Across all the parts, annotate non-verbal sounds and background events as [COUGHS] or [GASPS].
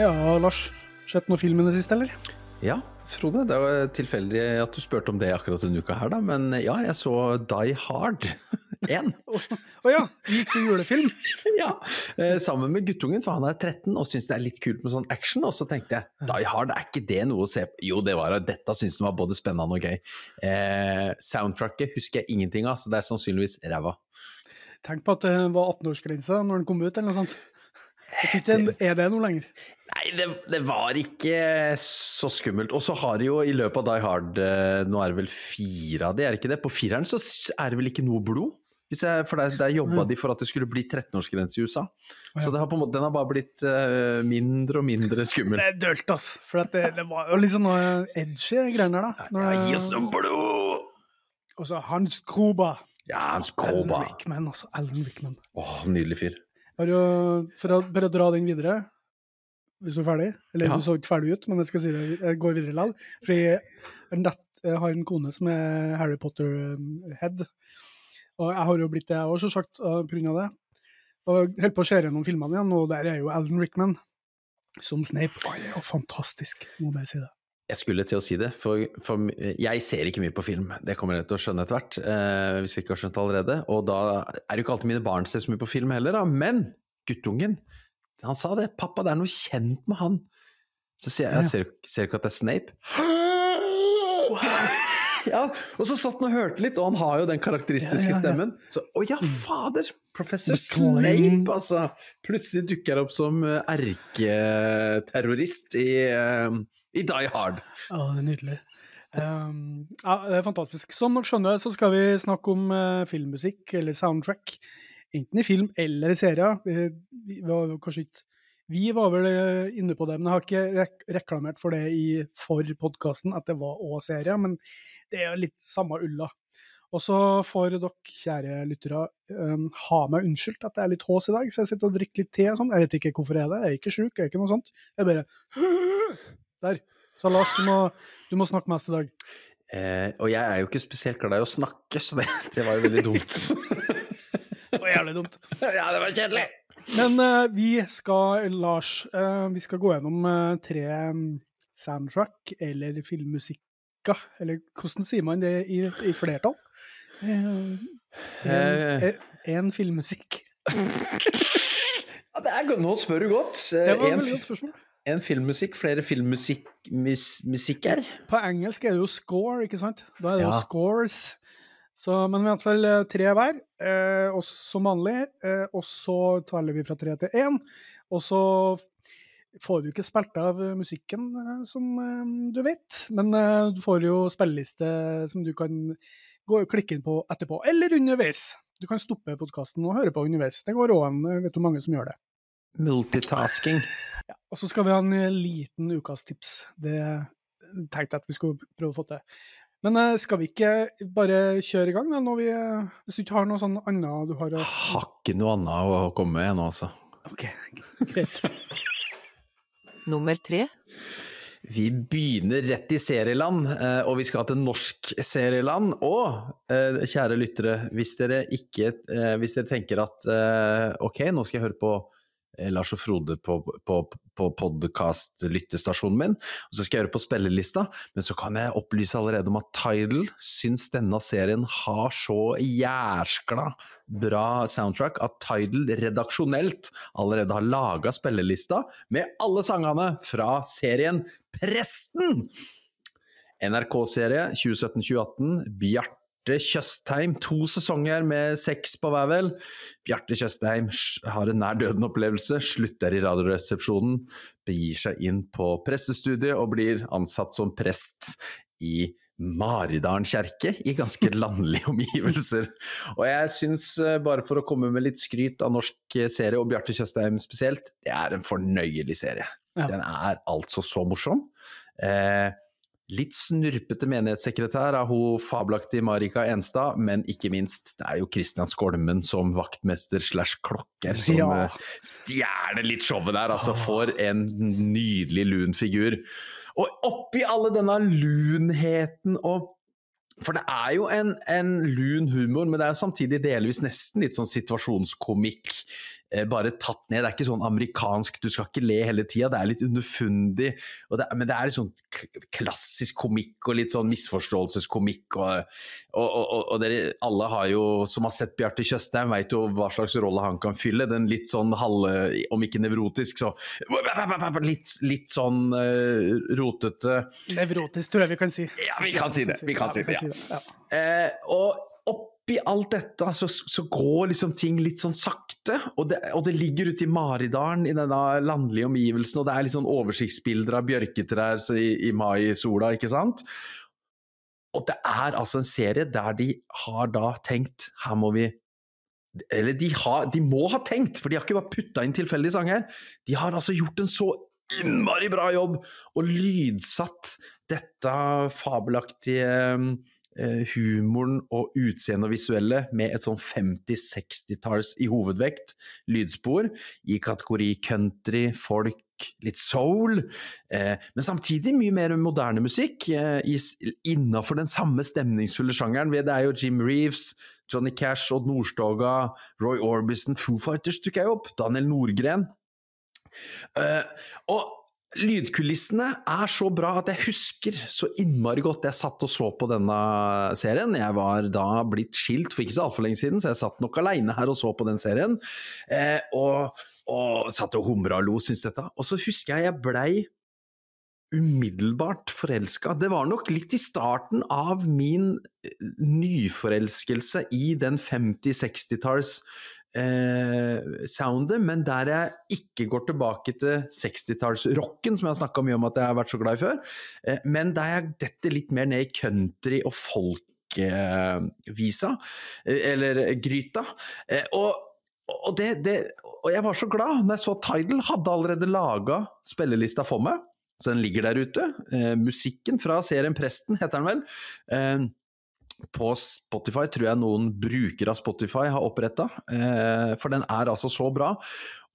Ja, Lars. Sett noen film i det siste, eller? Ja, Frode. Det var tilfeldig at du spurte om det akkurat denne uka her, da. Men ja, jeg så Die Hard [LAUGHS] 1. [LAUGHS] Å oh, ja! Gikk til julefilm? [LAUGHS] ja. Eh, sammen med guttungen, for han er 13 og syns det er litt kult med sånn action. Og så tenkte jeg Die Hard, er ikke det noe å se på? Jo, det var det. Dette syns han var både spennende og gøy. Eh, soundtracket husker jeg ingenting av, så det er sannsynligvis ræva. Tenk på at det var 18-årsgrense når den kom ut, eller noe sånt. Jeg tror ikke er det noe lenger. Nei, det, det, var ikke så skummelt. Og så har de jo i løpet av Die Hard eh, Nå er det vel fire av de, er det ikke det? På fireren så er det vel ikke noe blod? Jeg, for der, der jobba de for at det skulle bli 13-årsgrense i USA. Så har måte, den har bare blitt uh, mindre og mindre skummel. Det er dølt, ass. For det, det, var jo litt sånn edgy greier der, da. Når, ja, gi oss noe blod! Og så Hans Kroba. Ja, Hans Kroba. Ellen Rickman, altså. Ellen Rickman. Åh, nydelig fyr. Jo, for å bare dra den videre, hvis du er ferdig Eller ja. du så ikke ferdig ut, men jeg skal si det, jeg går videre likevel. For jeg har en kone som er Harry Potter-head. Og jeg har jo blitt det, jeg òg, selvsagt, pga. det. Og jeg holder på å se gjennom filmene igjen, og der er jo Alan Rickman som Snape. Og fantastisk, må jeg si det. Jeg skulle til å si det, for, for, jeg ser ikke mye på film. Det kommer jeg til å skjønne etter hvert, eh, hvis jeg ikke har skjønt allerede. Og da er det jo ikke alltid mine barn ser så mye på film heller, da. Men guttungen, han sa det. 'Pappa, det er noe kjent med han'. Så sier jeg, jeg ser, ser ikke at det er Snape. [GASPS] ja, og så satt han og hørte litt, og han har jo den karakteristiske stemmen. Så å ja, fader! Professor Snape, altså! Plutselig dukker han opp som eh, erketerrorist i uh, i Die Hard. Ja, det er nydelig. Um, ja, det er fantastisk. Som dere skjønner, så skal vi snakke om uh, filmmusikk, eller soundtrack. Enten i film eller i serier. Vi, var kanskje ikke vi var vel eh, inne på det, men jeg har ikke rek reklamert for det i, for podkasten, at det var òg serier. Men det er litt samme ulla. Og så får dere, kjære lyttere, um, ha meg unnskyldt at det er litt hås i dag, så jeg sitter og drikker litt te og sånn. Jeg vet ikke hvorfor jeg er det, jeg er ikke sjuk, jeg er ikke noe sånt. Jeg bare Der. Så Lars, du må, du må snakke mest i dag. Eh, og jeg er jo ikke spesielt glad i å snakke, så det, det var jo veldig dumt. [LAUGHS] det var jævlig dumt. Ja, det var kjedelig. Men eh, vi skal, Lars, eh, vi skal gå gjennom uh, tre um, soundtrack, eller filmmusikker, eller hvordan sier man det i, i flertall? En filmmusikk. [LAUGHS] ja, er, nå spør du godt. det var et veldig godt spørsmål. En filmmusikk, flere filmmusikker? På engelsk er det jo score, ikke sant? Da er det ja. jo scores. Så, men i hvert fall tre hver, eh, som vanlig. Eh, og så teller vi fra tre til én. Og så får du ikke spilt av musikken, eh, som eh, du vet. Men eh, du får jo spilleliste som du kan gå og klikke inn på etterpå, eller underveis. Du kan stoppe podkasten og høre på underveis. Det går òg an, vet du mange som gjør det. Multitasking. Ja, og så skal vi ha en eh, liten ukas tips. Det tenkte jeg at vi skulle prøve å få til. Men eh, skal vi ikke bare kjøre i gang, da, vi, eh, hvis du ikke har noe sånn annet du har å Har ikke noe annet å komme med nå, altså. Ok, greit. [LAUGHS] Nummer tre. Vi begynner rett i serieland, og vi skal til norsk serieland. Og kjære lyttere, hvis dere ikke Hvis dere tenker at ok, nå skal jeg høre på Eh, Lars og Frode på, på, på podkast-lyttestasjonen min, og så skal jeg gjøre på spillelista, men så kan jeg opplyse allerede om at Tidal syns denne serien har så jæskla bra soundtrack at Tidal redaksjonelt allerede har laga spillelista med alle sangene fra serien Presten! NRK-serie 2017-2018. Bjart Bjarte Tjøstheim. To sesonger med seks på hver, vel. Bjarte Tjøstheim har en nær døden-opplevelse, slutter i Radioresepsjonen, begir seg inn på prestestudiet og blir ansatt som prest i Maridalen kjerke, i ganske [LAUGHS] landlige omgivelser. Og jeg syns, eh, bare for å komme med litt skryt av norsk serie, og Bjarte Tjøstheim spesielt, det er en fornøyelig serie. Ja. Den er altså så morsom. Eh, Litt snurpete menighetssekretær er hun fabelaktige Marika Enstad, men ikke minst, det er jo Kristian Skolmen som vaktmester slash klokker som ja. Eh, stjeler litt showet der. Altså, for en nydelig lun figur. Og oppi alle denne lunheten og for det er jo en, en, lun humor, men det er jo samtidig delvis nesten litt sånn situasjonskomikk. Eh, bare tatt ned. Det er ikke sånn amerikansk, du skal ikke le hele tida, det er litt underfundig. Det, men det er litt sånn klassisk komikk og litt sånn misforståelseskomikk. Og, og, og, og dere alle har jo, som har sett Bjarte Tjøstheim, veit jo hva slags rolle han kan fylle. Den litt sånn halve, om ikke nevrotisk, så litt, litt sånn uh, rotete Nevrotisk, tror jeg vi kan si. Ja, vi kan si det. Vi kan si det, ja. Eh, og oppi alt dette så, så, går liksom ting litt sånn sakte, og det, og det ligger ute i Maridalen, i denne landlige omgivelsen, og det er litt sånn oversiktsbilder av bjørketrær i, i mai-sola, ikke sant? Og det er altså en serie der de har da tenkt her må vi Eller de, har, de må ha tenkt, for de har ikke bare putta inn tilfeldige sanger. De har altså gjort en så innmari bra jobb og lydsatt dette fabelaktige humoren og utseendet og visuelle med et sånn 50-60-talls i hovedvekt lydspor i kategori country, folk, litt soul, eh, men samtidig mye mer moderne musikk eh, innafor den samme stemningsfulle sjangeren. Det er jo Jim Reeves, Johnny Cash, Odd Nordstoga, Roy Orbison, Foo Fighters dukker jo opp, Daniel Nordgren. Eh, og Lydkulissene er så bra at jeg husker så innmari godt jeg satt og så på denne serien. Jeg var da blitt skilt for ikke så altfor lenge siden, så jeg satt nok aleine her og så på den serien. Eh, og, og, satt og humra og lo, syntes dette. Og så husker jeg jeg blei umiddelbart forelska. Det var nok litt i starten av min eh, nyforelskelse i den 50-60-talls eh, soundet, men der jeg ikke går tilbake til 60-tallsrocken, som jeg har snakka mye om at jeg har vært så glad i før, eh, men der jeg detter litt mer ned i country og folkevisa, eh, eller gryta. Eh, og, og, det, det, og jeg var så glad når jeg så Tidal hadde allerede laga spillelista for meg. Så den ligger der ute. Eh, musikken fra serien Presten, heter den vel. Eh, på Spotify tror jeg noen brukere av Spotify har oppretta, eh, for den er altså så bra.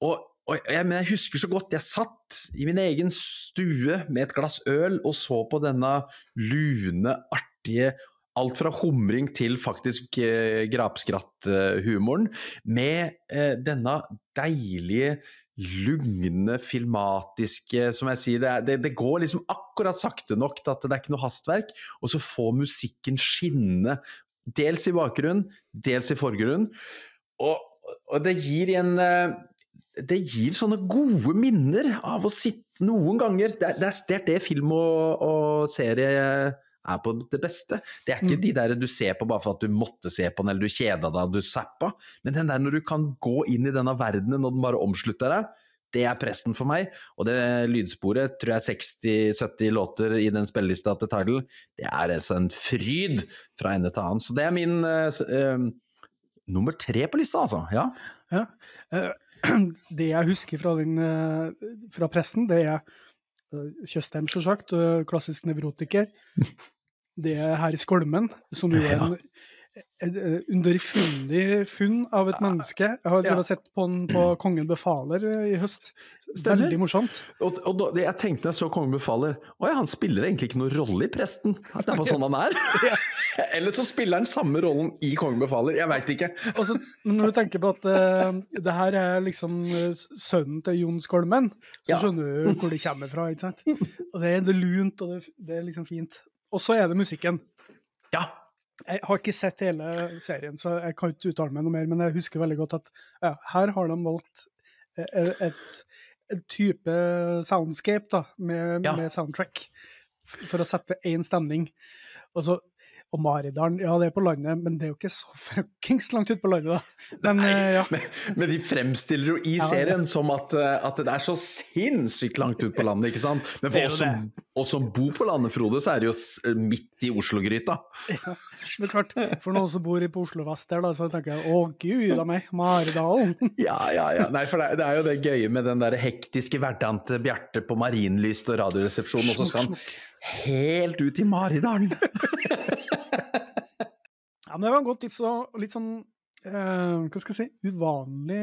Og, og jeg, men jeg husker så godt, jeg satt i min egen stue med et glass øl og så på denne lune, artige Alt fra humring til faktisk eh, grapskratt-humoren, med eh, denne deilige lugne, filmatiske Som jeg sier, det, det, det, går liksom akkurat sakte nok til at det er ikke noe hastverk, og så får musikken skinne. Dels i bakgrunnen, dels i forgrunnen. Og, og det gir en eh, Det gir sånne gode minner av å sitte Noen ganger Det, det er det film og, og serie er på det beste. Det er ikke mm. de der du ser på bare for at du måtte se på den, eller du kjeda deg og du zappa, men den der når du kan gå inn i denne verdenen og den bare omslutter deg, det er presten for meg. Og det lydsporet, tror jeg 60-70 låter i den spillelista til Tidal, det er altså en fryd fra ende til annen. Så det er min uh, uh, nummer tre på lista, altså. Ja. ja. Uh, [CLEARS THROAT] det jeg husker fra, den, fra presten, det er Tjøstheim, selvsagt, klassisk nevrotiker. [LAUGHS] det her i Skolmen, som jo er en Eh, underfundig funn av et menneske. Jeg har ja. sett på den på Kongen befaler eh, i høst. Stemmer. Veldig morsomt. Og, og da, jeg tenkte jeg så Kongen befaler Å ja, han spiller egentlig ikke noen rolle i Presten. Det er bare sånn han er. [LAUGHS] [LAUGHS] Eller så spiller han samme rollen i Kongen befaler. Jeg veit ikke. Og så, når du tenker på at uh, det her er liksom sønnen til Jon Skolmen, så ja. skjønner du hvor det kommer fra. ikke sant? Og det er, lunt, og det, det er liksom fint. Og så er det musikken. Ja, jeg har ikke sett hele serien, så jeg kan ikke uttale meg noe mer, men jeg husker veldig godt at ja, her har de valgt eh, et, et, et type soundscape da, med, ja. med, soundtrack for å sette én stemning. Og så og Maridalen, ja det er på landet, men det er jo ikke så [LAUGHS] fuckings langt ute på landet, da. Men, Nei, eh, ja. [LAUGHS] men, men, de fremstiller jo i serien ja, som at, eh, at, det er så sinnssykt langt ut på landet, ikke sant. Men for oss som, oss som bor på landet, Frode, så er det jo midt i Oslo-gryta. [LAUGHS] Ja, men klart, for noen som bor på Oslo vest der, da, så tenker jeg å gud a meg, Maridalen. [LAUGHS] ja, ja, ja. Nei, for det, det, er jo det gøye med den der hektiske hverdagen til Bjarte på Marienlyst og Radioresepsjonen, og så skal han helt ut i Maridalen! [LAUGHS] ja, men det var et godt tips, og litt sånn eh, hva skal jeg si, uvanlig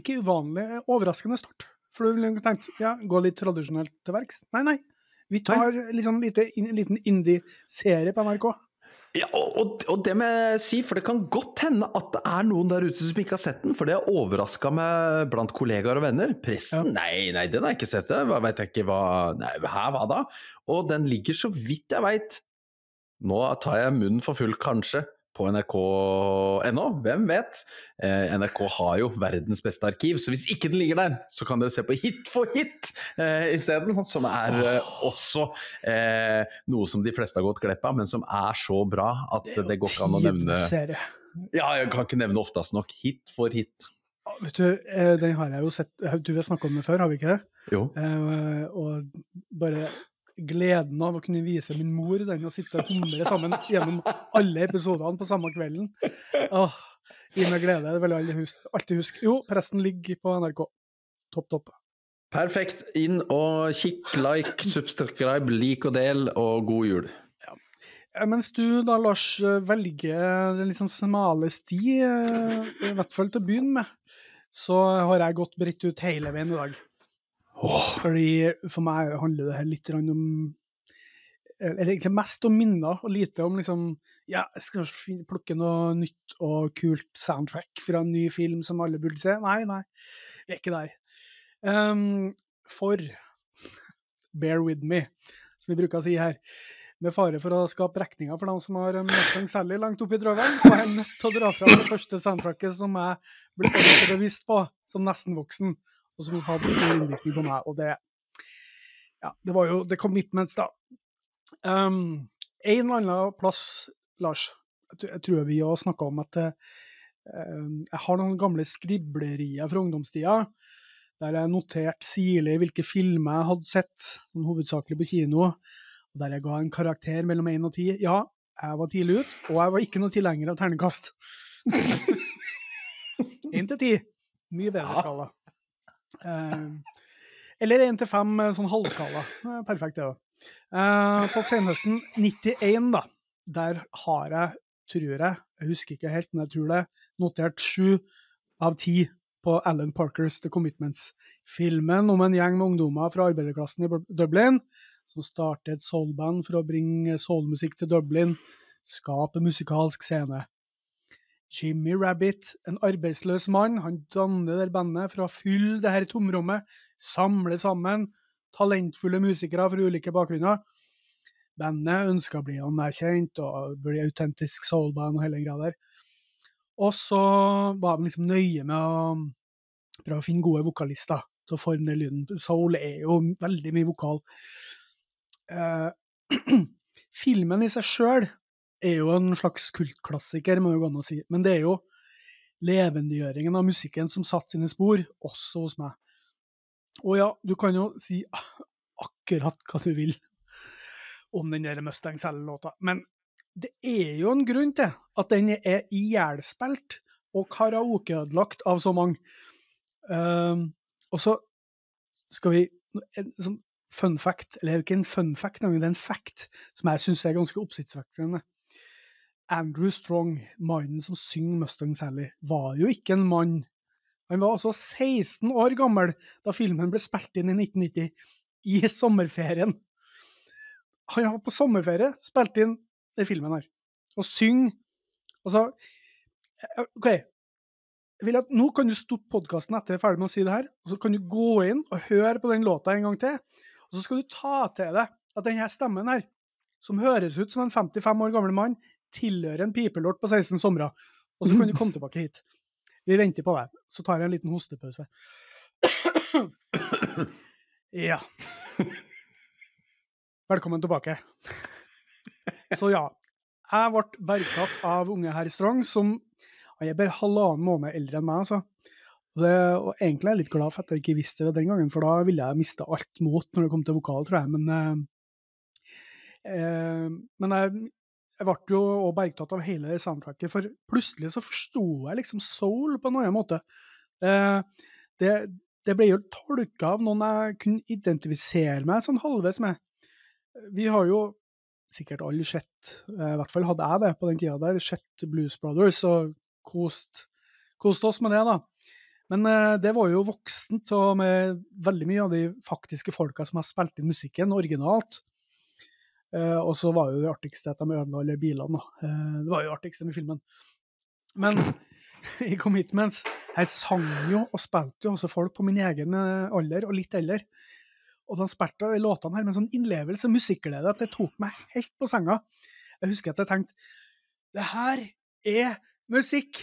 Ikke uvanlig, overraskende start. For du ville tenkt ja, gå litt tradisjonelt til verks. Nei, nei. Vi tar liksom en liten indie-serie på NRK. Ja, og, og, det må jeg si, for det kan godt hende at det er noen der ute som ikke har sett den, for det overraska meg blant kollegaer og venner. Presten? Nei, nei, den har jeg ikke sett. det, Hva vet jeg ikke hva Nei, hæ, hva da? Og den ligger, så vidt jeg veit Nå tar jeg munnen for full, kanskje, på nrk.no, hvem vet? Eh, NRK har jo verdens beste arkiv, så hvis ikke den ligger der, så kan dere se på Hit for hit eh, isteden, som er eh, også eh, noe som de fleste har gått glipp av, men som er så bra at det, det går ikke an å nevne. Ja, jeg kan ikke nevne oftest nok. Hit for hit. Vet du, den har jeg jo sett Du, har snakka om det før, har vi ikke det? Jo. Eh, og bare gleden av å kunne vise min mor den og sitte og humre sammen gjennom alle episodene på samme kvelden. Åh, Gi meg glede. Det vil jeg huske. alltid huske. Jo, presten ligger på NRK. Topp, topp. Perfekt. Inn og kikk, like, subscribe, lik og del, og god jul. Eh, Mens du da, Lars, eh, velger den litt sånn smale sti, eh, i hvert fall til å begynne med, så har jeg gått bredt ut hele veien i dag. Åh, Fordi for meg handler det her litt om Eller egentlig mest om minner, og lite om liksom Ja, jeg skal kanskje plukke noe nytt og kult soundtrack fra en ny film som alle burde se. Nei, nei, vi er ikke der. Um, for [LAUGHS] bear with me, som vi bruker å si her. Med fare for å skape regninger for dem som har Mustang Sally langt oppi drøven, så er jeg nødt til å dra fram det første soundtracket som jeg ble bevisst på som nesten voksen, og som hadde stor innvirkning på meg. Og det ja, det var jo The Commitments, da. Um, en eller annen plass, Lars, jeg tror- vi har snakka om at um, jeg har noen gamle skriblerier fra ungdomstida, der jeg noterte sirlig hvilke filmer jeg hadde sett, sånn hovedsakelig på kino, og der jeg ga en karakter mellom 1 og 10. Ja, jeg var tidlig ut, og jeg var ikke noe tilhenger av ternekast. [LAUGHS] 1 til 10. Mye bedre Ja. skala. Um, eller 1 til 5, sånn halvskala. Eh, Perfekt, det òg. på senhøsten 91, da, der har jeg, tror jeg, jeg husker ikke helt, men jeg tror det, notert 7 av 10 på Alan Parkers The Commitments. Filmen om en gjeng med ungdommer fra arbeiderklassen i Dublin som starter et soulband for å bringe soulmusikk til Dublin, skape musikalsk scene. Jimmy Rabbit, en arbeidsløs mann, han danner det bandet for å fylle det her tomrommet, samle sammen talentfulle musikere fra ulike bakgrunner. Bandet ønska å bli anerkjent og bli autentisk soulband og hele greia der. Og så var de liksom nøye med å prøve å finne gode vokalister til å forme den lyden. Soul er jo veldig mye vokal. Uh, [CLEARS THROAT] filmen i seg sjøl er jo en slags kultklassiker, må jo gå an å si. Men det er jo levendegjøringen av musikken som satte sine spor, også hos meg. Og ja, du kan jo si [LAUGHS] akkurat hva du vil om den der Mustang Cell-låta, men det er jo en grunn til at den er ihjelspilt og karaokeødelagt av så mange. Um, og så skal vi En sånn fun fact, eller er ikke en fun fact, men det er en fact som jeg syns er ganske oppsiktsvekkende. Andrew Strong, mannen som synger Mustang Sally, var jo ikke en mann. Han var altså 16 år gammel da filmen ble spilt inn i 1990, i sommerferien. Han var på sommerferie, spilte inn den filmen her, og synger Altså, eh, OK. At Nå kan du stoppe podkasten etter jeg er ferdig med å si det her, og så kan du gå inn og høre på den låta en gang til. Og så skal du ta til deg at denne stemmen her, som høres ut som en 55 år gammel mann, tilhører en pipelort på 16 somre. Og så kan du komme tilbake hit. Vi venter på deg. Så tar jeg en liten hostepause. Ja. Velkommen tilbake. Så ja. Jeg ble bergtatt av unge herr Strong, som han er bare halvannen måned eldre enn meg. altså. Det, og egentlig er jeg litt glad for at jeg ikke visste det den gangen, for da ville jeg mista alt mot når det kom til vokal, tror jeg. Men, eh, eh, men jeg, jeg ble jo også bergtatt av hele soundtracket, for plutselig så forsto jeg liksom soul på en annen måte. Eh, det, det ble jo tolka av noen jeg kunne identifisere meg sånn halvveis med. Vi har jo sikkert alle sett, eh, i hvert fall hadde jeg det på den tida der, sett Blues Brothers og kost, kost oss med det, da. Men eh, det var jo voksent og med veldig mye av de faktiske folka som har spilt inn musikken originalt. Eh, og så var jo det artigste at de ødela alle bilene. Eh, det var jo det artigste med filmen. Men [LAUGHS] i Commitments Jeg sang jo og spilte jo også folk på min egen eh, alder og litt eldre. Og de spilte låtene her med sånn innlevelse og musikkglede at det tok meg helt på senga. Jeg husker at jeg tenkte det her er musikk!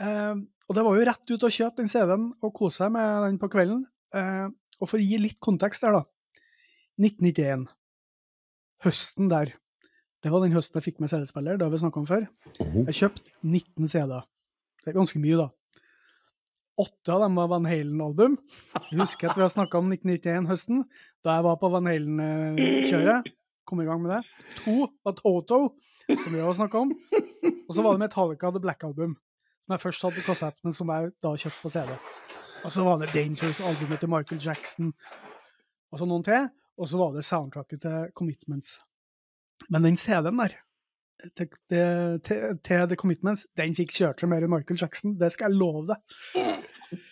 Eh, og det var jo rett ut å kjøpe den CD-en og kose seg med den på kvelden. Eh, og for å gi litt kontekst der, da. 1991. Høsten der. Det var den høsten jeg fikk med CD-spiller, det har vi snakka om før. Jeg kjøpte 19 CD-er. Det er ganske mye, da. Åtte av dem var Van Halen-album. Jeg husker at vi har snakka om 1991-høsten, da jeg var på Van Halen-kjøret. Kom i gang med det. To var Toto, som vi har snakka om. Og så var det Metallica The Black Album, som jeg først hadde på kassett, men som jeg da kjøpte på CD. Og så var det Dangerous-albumet til Michael Jackson, og så noen til. Og så var det soundtracket til Commitments. Men den CD-en der, til, til, til, The Commitments, den fikk kjørt seg mer enn Michael Jackson. Det skal jeg love deg.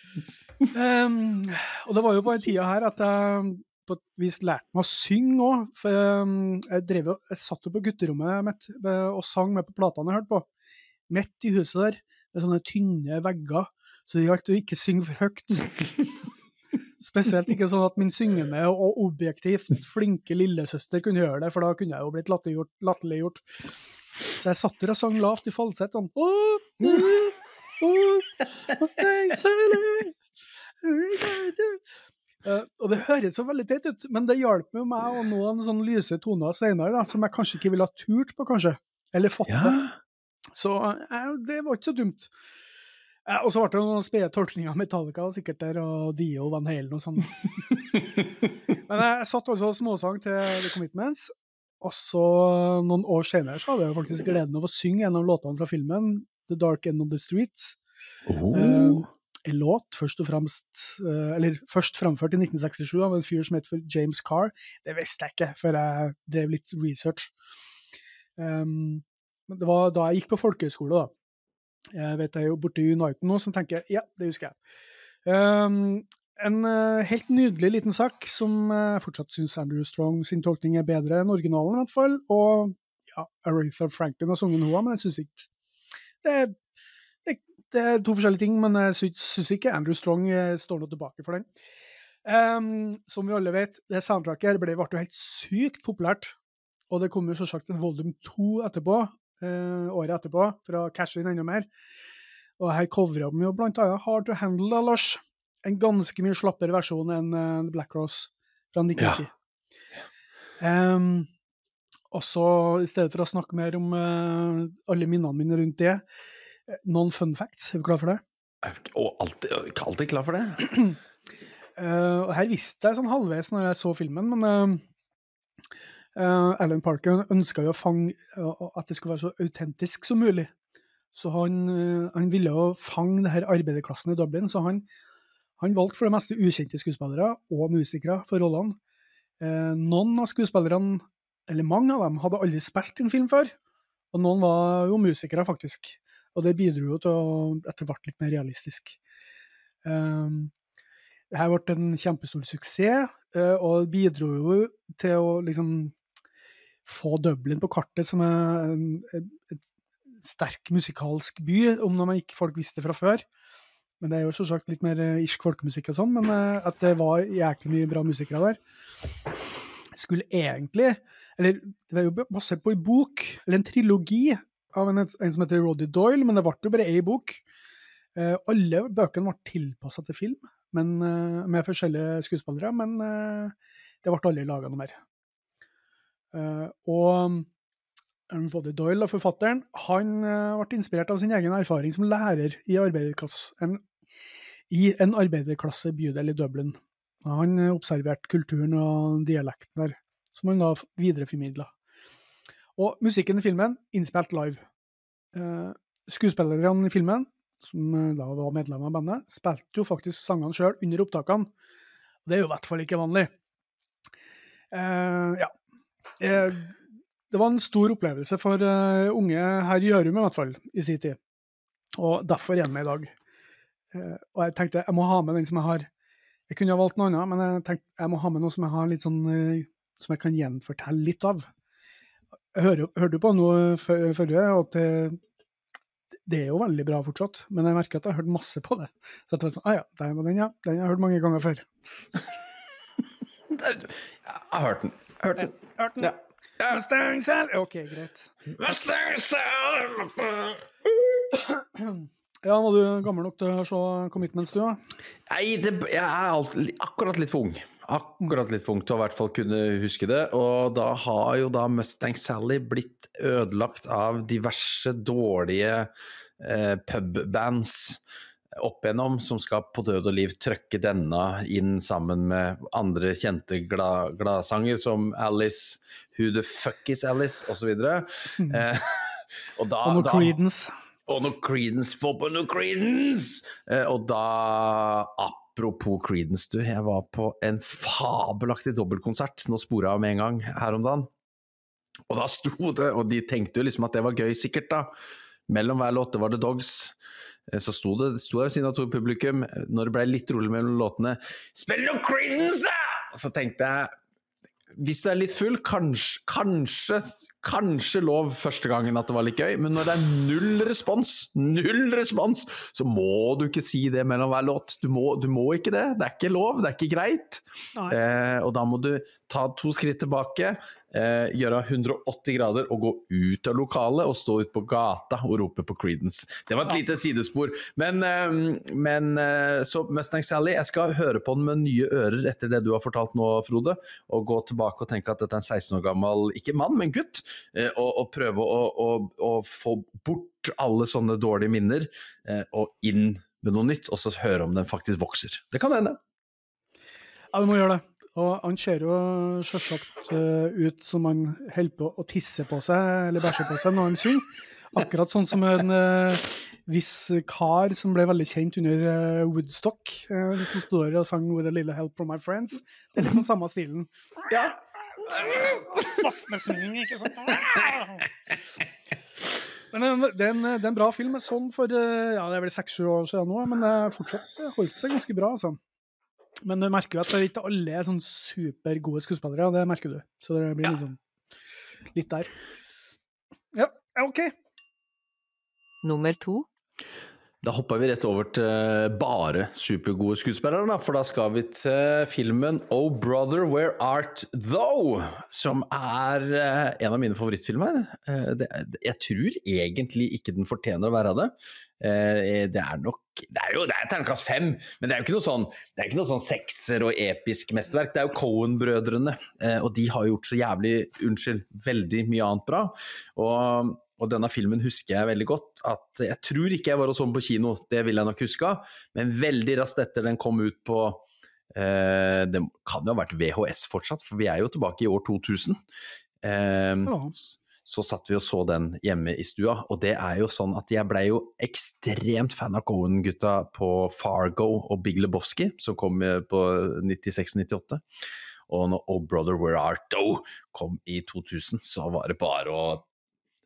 Um, og det var jo på den tida her at jeg på et vis lærte meg å synge òg. Um, jeg, drev, jeg satt jo på gutterommet mitt og sang med på platene jeg hørte på. Midt i huset der, med sånne tynne vegger. Så det gjaldt å ikke synge for høyt. Spesielt ikke sånn at min syngende og objektivt flinke lillesøster kunne gjøre det, for da kunne jeg jo blitt latterliggjort. Så jeg satt der og sang lavt i falsett sånn Uh, og det høres så veldig teit ut, men det hjalp jo meg å nå en sånn lyse toner senere, som jeg kanskje ikke ville ha turt på, kanskje. Eller fått det. Så uh, det var ikke så dumt. Eh, og så ble det noen spede tolkninger av Metallica sikkert der, og Dio Van Halen og sånn. [LAUGHS] Men jeg satt altså og småsang til The Commitments, og så noen år senere så hadde jeg faktisk gleden av å synge en av låtene fra filmen, The Dark End of the Street. Oh. Eh, en låt først og fremst eh, Eller først framført i 1967 av en fyr som het James Carr. Det visste jeg ikke før jeg drev litt research. Um, det var da jeg gikk på folkehøyskole, da. Jeg vet jeg er jo borte i Uniten nå, som tenker ja, det husker jeg. Um, en uh, helt nydelig liten sak som uh, fortsatt syns Andrew Strong sin tolkning er bedre enn originalen, i hvert fall. Og ja, Aretha Franklin har sunget noe, men jeg syns ikke det, det, det, er to forskjellige ting, men jeg syns ikke Andrew Strong uh, står noe tilbake for den. Um, som vi alle vet, det soundtracket ble, ble jo helt sykt populært. Og det kom jo selvsagt en volume to etterpå, eh, året etterpå for å cashe inn enda mer. Og her covra de jo blant annet Hard to Handle, da, Lars. En ganske mye slappere versjon enn uh, Black Rose fra 1990. Ja. Um, og så, i stedet for å snakke mer om uh, alle minnene mine rundt det, eh, noen fun facts. Er du klar for det? Og alltid, alltid klar for det. uh, [CLEARS THROAT] og her visste jeg sånn halvveis når jeg så filmen, men uh, Uh, Alan Parker ønska jo å fange uh, at det skulle være så autentisk som mulig. Så han, uh, han ville jo fange det her arbeiderklassen i Dublin, så han, han, valgte for det meste ukjente skuespillere og musikere for rollene. noen av skuespillerne, eller mange av dem, hadde aldri spilt en film før. Og noen var jo musikere, faktisk. Og det bidro jo til å etter hvert litt mer realistisk. Um, det her ble en kjempestor suksess, og bidro jo til å liksom få Dublin på kartet som en, et sterk musikalsk by, om når man ikke folk visste fra før. Men det er jo selvsagt litt mer eh, irsk folkemusikk og sånn, men eh, at det var jæklig mye bra musikere der. Skulle egentlig Eller det var jo basert på en bok, eller en trilogi, av en, en som heter Roddy Doyle, men det ble jo bare én bok. Eh, alle bøkene ble tilpassa til film, men, med forskjellige skuespillere, men det ble aldri laga noe mer. Uh, og både Doyle og forfatteren han uh, ble inspirert av sin egen erfaring som lærer i, en, i en arbeiderklasse bydel i Dublin. Han uh, observerte kulturen og dialekten der, som han da videreformidla. Og musikken i filmen innspilt live. skuespillerne i filmen, som da var medlemmer av bandet, spilte jo faktisk sangene sjøl under opptakene. Det er jo i hvert fall ikke vanlig. ja, Eh, det var en stor opplevelse for uh, unge her i Gjørum i hvert fall, i sin tid. Og derfor er den med i dag. Uh, og jeg tenkte jeg må ha med den som jeg har Jeg kunne ha valgt noe annet, men jeg tenkte jeg må ha med noe som jeg har litt sånn som jeg kan gjenfortelle litt av. Jeg hører, hørte du på noe før at det, er jo veldig bra fortsatt, men jeg merker at jeg har hørt masse på det. Så jeg tenkte sånn, ah ja, den, ja. Den har jeg hørt mange ganger før. [LAUGHS] Jeg har hørt den. Hørt den. Hørt den? Ja. Mustang Sal. OK, greit. Ja, var du gammel nok til å se Commitments, du? Nei, det, jeg er alt, akkurat litt for ung. Akkurat litt for ung til å i hvert fall kunne huske det. Og da har jo da Mustang Sally blitt ødelagt av diverse dårlige eh, pubbands opp igjennom, som skal på død og liv trøkke denne inn sammen med andre kjente glad- som Alice, Who the fuck is Alice, osv. Eh, og da, Og noe da Creedence. og noe Creedence, få på noe Creedence! Eh, og da, apropos Creedence, du, jeg var på en fabelaktig dobbeltkonsert, nå spora jeg med en gang, her om dagen. Og da sto det, og de tenkte jo liksom at det var gøy sikkert da, mellom hver låt, det var The Dogs, så sto det, sto jeg ved siden av to publikum, eh, når det ble litt rolig mellom låtene, spill noe Creedence! Så tenkte jeg, hvis du er litt full, kanskje, kanskje, kanskje lov første gangen at det var litt gøy, men når det er null respons, null respons, så må du ikke si det mellom hver låt. Du må, du må ikke det. Det er ikke lov, det er ikke greit. Eh, og da må du ta to skritt tilbake, eh, gjøre 180 grader og gå ut av lokalet og stå ute på gata og rope på Creedence. Det var et lite sidespor. Men, eh, men eh, så Mustang Sally, jeg skal høre på den med nye ører etter det du har fortalt nå, Frode, og gå tilbake og tenke at dette er en 16 år gammel, ikke mann, men gutt, eh, og, og prøve å, å, å få bort alle sånne dårlige minner eh, og inn med noe nytt, og så høre om den faktisk vokser. Det kan hende. Ja, du må gjøre det. Og han ser jo sjølsagt eh, ut som han holder på å tisse på seg, eller bæsje på seg, når han synger. Akkurat sånn som en uh, viss kar som ble veldig kjent under uh, Woodstock, uh, som sto der og sang 'With a little help from my friends'. Det er liksom samme stilen. Ja. Spasmesynging, ikke sant? Men det er, en, det er en bra film. Jeg så den for ja, det er vel seks-sju år siden nå, men det fortsatt holdt seg ganske bra. altså. Men du merker jo at det ikke alle er sånn supergode skuespillere, og det merker du. Så det blir Ja. liksom litt der. Ja, OK. Nummer to. Da hopper vi rett over til bare supergode skuespillere, da, for da skal vi til filmen Oh Brother, Where Art Though, Som er eh, en av mine favorittfilmer. Eh, jeg tror egentlig ikke den fortjener å være det. Eh, det er nok Det er jo det er terningkast fem, men det er jo ikke noe sånn det er ikke noe sånn sekser og episk mesterverk. Det er jo Cohen-brødrene, eh, og de har gjort så jævlig, unnskyld, veldig mye annet bra. Og og denne filmen husker jeg veldig godt. at Jeg tror ikke jeg var og så den på kino, det vil jeg nok huske. Men veldig raskt etter den kom ut på eh, Det kan jo ha vært VHS fortsatt, for vi er jo tilbake i år 2000. Eh, Ja. Så satt vi og så den hjemme i stua, og det er jo sånn at jeg blei jo ekstremt fan av Cohen-gutta på Fargo og Big Lebowski, som kom eh, på 96-98. Og når Oh Brother Where Art Thou kom i 2000, så var det bare å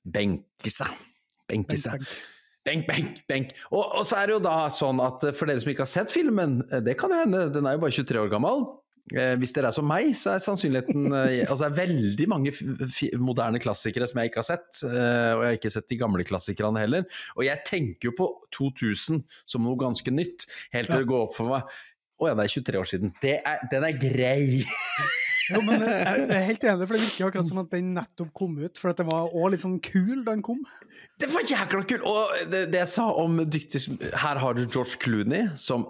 benke seg. Benke seg. benk. Benk, benk, benk. Og, og så er det jo da sånn at eh, for dere som ikke har sett filmen, eh, det kan jo hende, den er jo bare 23 år gammel. Eh, hvis dere er som meg, så er sannsynligheten eh, Altså det er veldig mange moderne klassikere som jeg ikke har sett, eh, og jeg har ikke sett de gamle klassikerne heller. Og jeg tenker jo på 2000 som noe ganske nytt, helt til det går opp for meg. Å ja, det er 23 år siden. Det er, den er grei! [LAUGHS] Jo, men jeg er helt enig, for det virker akkurat som at den nettopp kom ut. For at det var òg litt sånn kul da den kom. Det var jækla kult! Og det, det jeg sa om dyktig Her har du George Clooney, som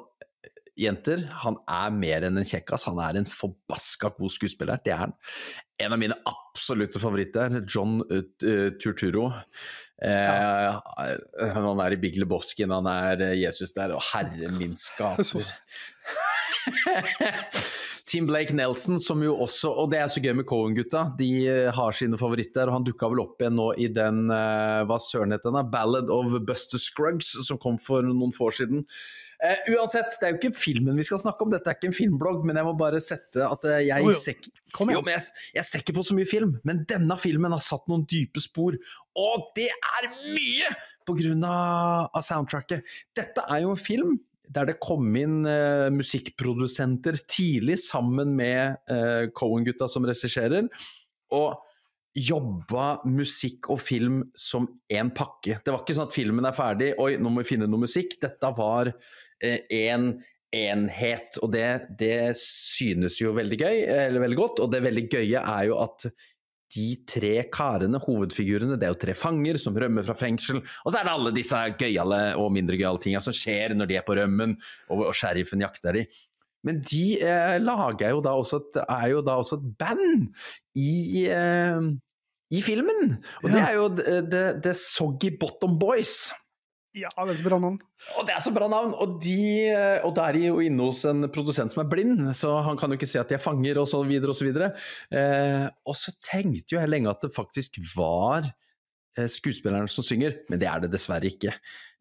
Jenter, han er mer enn en kjekkas. Han er en forbaska god skuespiller. Det er han. En av mine absolutte favoritter, John uh, Turturo. Turturro. Eh, Han er i Big Lebowski, han er eh, Jesus der, og herre min skaper. [LAUGHS] Tim Blake Nelson, som jo også Og det er så gøy med Cohen-gutta. De eh, har sine favoritter, og han dukka vel opp igjen nå i den eh, Hva søren het den? da? Ballad of Buster Scruggs, som kom for noen få år siden. Eh, uansett, det er jo ikke filmen vi skal snakke om, dette er ikke en filmblogg, men jeg må bare sette at eh, jeg Jo, ser ikke jo, men jeg, jeg ser ikke på så mye film, men denne filmen har satt noen dype spor, og det er mye på grunn av, av soundtracket. Dette er jo en film der det kom inn eh, musikkprodusenter tidlig sammen med eh, Cohen-gutta som regisserer, og jobba musikk og film som én pakke. Det var ikke sånn at filmen er ferdig, oi, nå må vi finne noe musikk. Dette var én eh, enhet, og det, det synes jo veldig gøy, eller veldig godt. Og det veldig gøye er jo at de tre karene, hovedfigurene, det er jo tre fanger som rømmer fra fengsel. Og så er det alle disse gøyale og mindre gøyale tinga som skjer når de er på rømmen, og, og sheriffen jakter de. Men de eh, lager jo da også et, er jo da også et band i, eh, i filmen. Og ja. det er jo The, The Soggy Bottom Boys. Ja, det er så bra navn. Og det er så bra navn! Og, de, og da er de jo inne hos en produsent som er blind, så han kan jo ikke se at de er fanger, og så videre og så videre. Eh, og så tenkte jo jeg lenge at det faktisk var eh, skuespilleren som synger, men det er det dessverre ikke.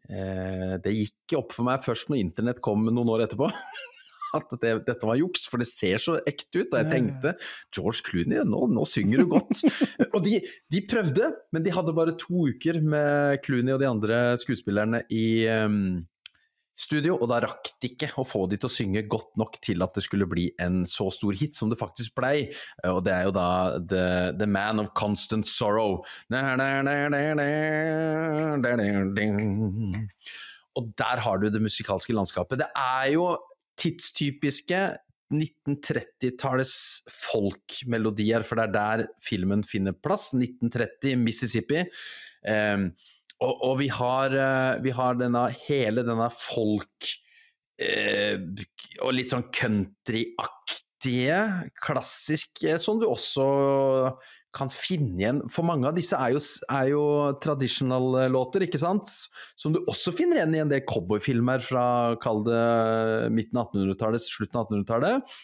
Eh, det gikk opp for meg først når internett kom noen år etterpå. [LAUGHS] at det, dette var juks, for det ser så ekte ut. Og jeg tenkte George Clooney, nå, nå synger du godt. [LAUGHS] og de, de, prøvde, men de hadde bare to uker med Clooney og de andre skuespillerne i um, studio, og da rakk de ikke å få de til å synge godt nok til at det skulle bli en så stor hit som det faktisk blei. Og det er jo da The, the Man of Constant Sorrow. Og der har du det musikalske landskapet. Det er jo tidstypiske 1930-tallets folkmelodier, for det er der filmen finner plass. 1930, Mississippi. Um, og, og vi, har, uh, vi har, denne, hele denne folk uh, og litt sånn countryaktige, klassisk, eh, som du også kan finne igjen For mange av disse er jo, jo traditional-låter, ikke sant? Som du også finner igjen i en del cowboyfilmer fra kall det midten av 1800-tallet, slutten av 1800-tallet.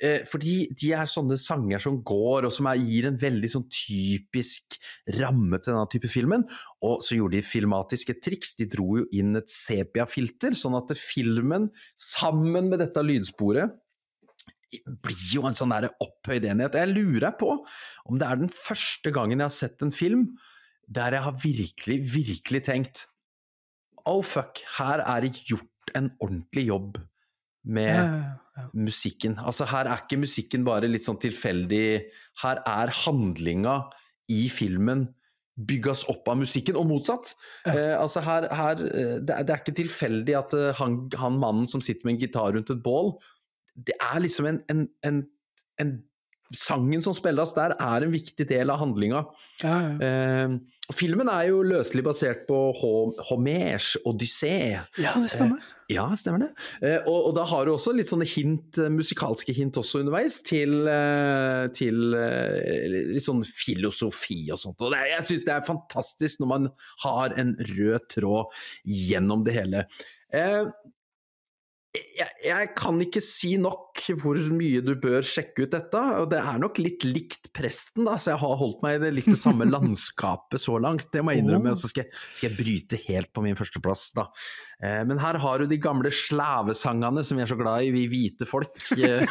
Eh, fordi de er sånne sanger som går, og som er, gir en veldig sånn typisk ramme til denne type filmen. Og så gjorde de filmatiske triks. De dro jo inn et sepia-filter, sånn at filmen, sammen med dette lydsporet, blir jo en sånn opphøyd enhet. Jeg lurer på om det er den første gangen jeg har sett en film der jeg har virkelig, virkelig tenkt Oh fuck, her er det gjort en ordentlig jobb med ja, ja, ja. musikken. Altså her er ikke musikken bare litt sånn tilfeldig, her er handlinga i filmen bygges opp av musikken, og motsatt. Eh, altså her, her eh, det, er, det, er, ikke tilfeldig at uh, han, han, mannen som sitter med en gitar rundt et bål, det er liksom en, en, en, en Sangen som spilles der, er en viktig del av handlinga. Ja, ja. eh, filmen er jo løselig basert på Homers odyssé. Ja, det stemmer. Eh, ja, stemmer det. Eh, og, og, da har du også litt sånne hint, eh, musikalske hint også underveis, til, eh, til eh, litt sånn filosofi og sånt. Og det, jeg syns det er fantastisk når man har en rød tråd gjennom det hele. Eh, jeg, jeg, kan ikke si nok hvor mye du bør sjekke ut dette. og Det er nok litt likt Presten, da, så jeg har holdt meg i det litt det samme [LAUGHS] landskapet så langt. Det må jeg innrømme. Og så skal, skal, jeg bryte helt på min førsteplass, da. Eh, men her har du de gamle slavesangene som vi er så glad i, vi hvite folk. Eh,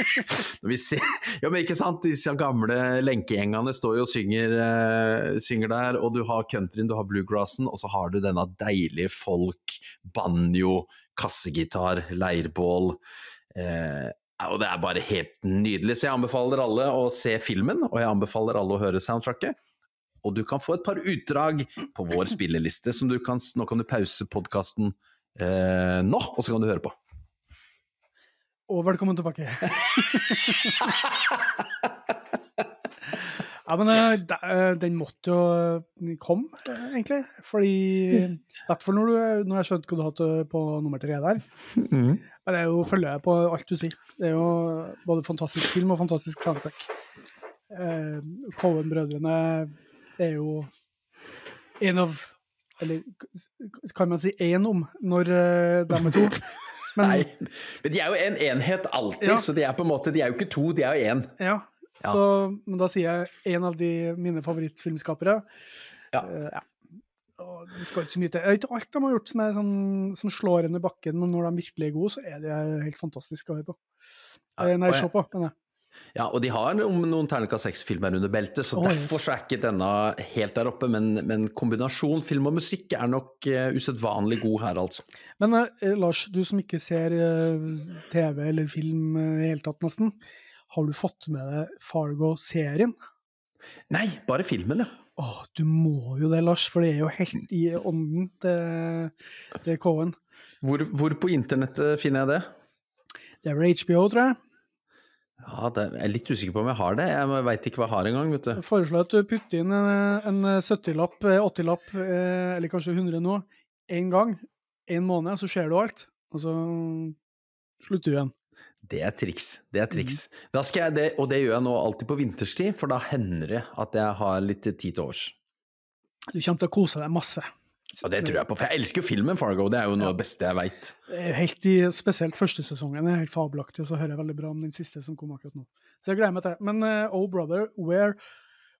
[LAUGHS] når vi ser, ja, men ikke sant, disse gamle lenkegjengene står jo og synger, eh, synger der, og du har countryen, du har bluegrassen, og så har du denne deilige folk, banjo kassegitar, leirbål. Eh, og det er bare helt nydelig. Så jeg anbefaler alle å se filmen, og jeg anbefaler alle å høre soundtracket. Og du kan få et par utdrag på vår spilleliste, som du kan Nå kan du pause podkasten eh, nå, og så kan du høre på. Og velkommen tilbake. [LAUGHS] Ja, men uh, den måtte jo eh, komme, egentlig. Fordi [LAUGHS] I hvert fall når, du, når jeg skjønte hva du hadde på nummer tre der. Mm. Men det er jo følger jeg på alt du sier. Det er jo både fantastisk film og fantastisk soundtrack. Uh, Cohen-brødrene er jo en av Eller kan man si én om, når de er to? [LAUGHS] Men, Nei, men de er jo en enhet alltid, ja. så de er på en måte, de er jo ikke to, de er jo én. Ja, ja. Så, men da sier jeg en av de mine favorittfilmskapere. Ja. Uh, ja. Og det skal ikke så mye til. Ikke alt de har gjort som, er sånn, som slår under bakken, men når de virkelig er gode, så er det helt fantastisk å høre på. Ja, nei, se på, mener jeg. Ja, og de har noen, terningkast seks-filmer under beltet, så Oh, derfor så er ikke denne helt der oppe. Men, men kombinasjon film og musikk er nok uh, usedvanlig god her, altså. Men uh, Lars, du som ikke ser uh, TV eller film eh, i uh, hele tatt, nesten. Har du fått med deg Fargo-serien? Nei, bare filmen, ja. Åh, du må jo det, Lars, for det er jo helt i ånden til, til Cohen. Hvor, hvor på internettet finner jeg det? Det er vel HBO, tror jeg. Ja, det, Jeg er litt usikker på om jeg har det. Jeg veit ikke hva jeg har engang, vet du. Jeg foreslår at du putter inn en, en 70-lapp, eh, 80-lapp, eh, eller kanskje 100 nå, én gang, én måned, så ser du alt. Og så slutter du igjen. Det er triks. Det er triks. Da skal jeg det, og det gjør jeg nå alltid på vinterstid, for da hender det at jeg har litt tid til overs. Du kommer til å kose deg masse. Ja, det tror jeg på, for jeg elsker jo filmen Fargo. Det er jo noe av det beste jeg veit. Eh, Helt i, Spesielt første sesongen er helt fabelaktig, og så hører jeg veldig bra om den siste som kom akkurat nå. Så jeg gleder meg til det. Men uh, Oh Brother, where,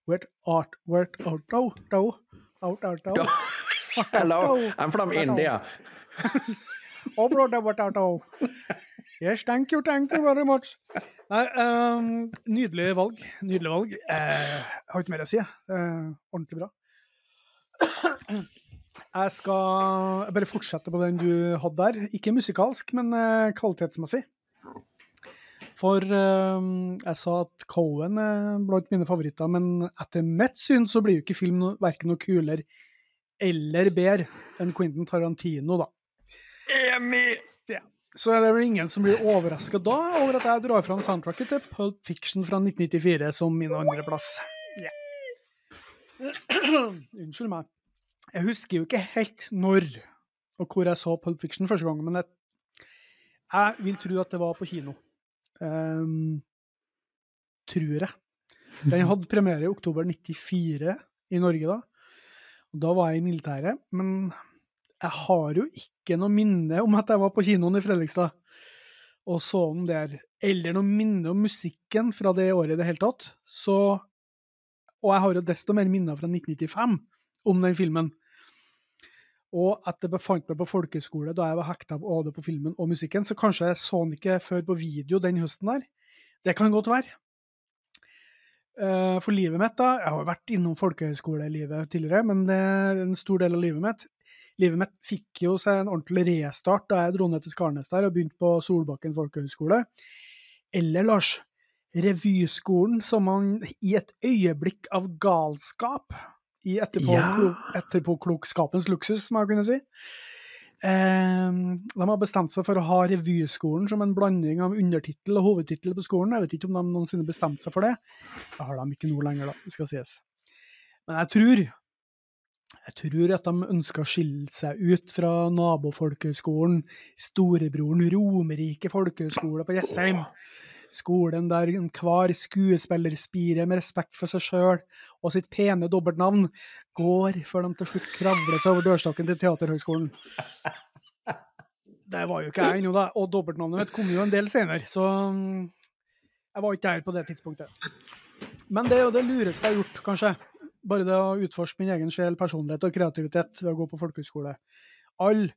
where art, where art, oh, oh, out, out, out out out out [LAUGHS] out out out out out out out out out out, oh. Yes, thank you, thank you very much. Nei, um, nydelig valg. Nydelig valg. Eh, jeg har ikke mer å si. Eh, ordentlig bra. Jeg skal bare fortsette på den du hadde der. Ikke musikalsk, men eh, kvalitetsmessig. For eh, jeg sa at Cohen er blant mine favoritter, men etter mitt syn så blir jo ikke film no, verken noe kulere eller bedre enn Quentin Tarantino, da. Enig! Ja. Så er det vel ingen som blir overraska da over at jeg drar fram soundtracket til Pulp Fiction fra 1994 som min andreplass. Ja. [CLEARS THROAT] Unnskyld meg. Jeg husker jo ikke helt når og hvor jeg så Pulp Fiction første gang, men jeg, jeg vil tro at det var på kino. Um, tror jeg. Den hadde premiere i oktober 94 i Norge da. Og da var jeg i militæret, men jeg har jo ikke noe minne om at jeg var på kinoen i Fredrikstad og så den der, eller noe minne om musikken fra det året i det hele tatt. Så, og jeg har jo desto mer minner fra 1995 om den filmen. Og at jeg befant meg på folkeskole da jeg var hekta både på filmen og musikken, så kanskje jeg så den ikke før på video den høsten der. Det kan godt være. Eh, For livet mitt, da Jeg har jo vært innom folkehøyskolelivet tidligere, men det er en stor del av livet mitt. Livet mitt fikk jo seg en ordentlig restart da jeg dro ned til Skarnes der og begynte på Solbakken folkehøgskole. Eller, Lars, revyskolen som man i et øyeblikk av galskap i etterpå, Ja. etterpåklokskapens luksus, må jeg kunne si. Eh, de har bestemt seg for å ha revyskolen som en blanding av undertittel og hovedtittel på skolen. Jeg vet ikke om de noensinne bestemte seg for det. Det har de ikke nå lenger, da, det skal sies. Men jeg tror, jeg tror at de ønsker å skille seg ut fra nabofolkehøgskolen, storebroren Romerike folkehøgskole på Jessheim. Skolen der enhver skuespiller spirer med respekt for seg sjøl og sitt pene dobbeltnavn går før de til slutt kravler seg over dørstokken til Teaterhøgskolen. Det var jo ikke jeg ennå, da. Og dobbeltnavnet mitt kom jo en del senere, så mm, jeg var ikke der på det tidspunktet. Men det er jo det lureste jeg har gjort, kanskje. Bare det å utforske min egen sjel, personlighet og kreativitet ved å gå på folkehøyskole. Alle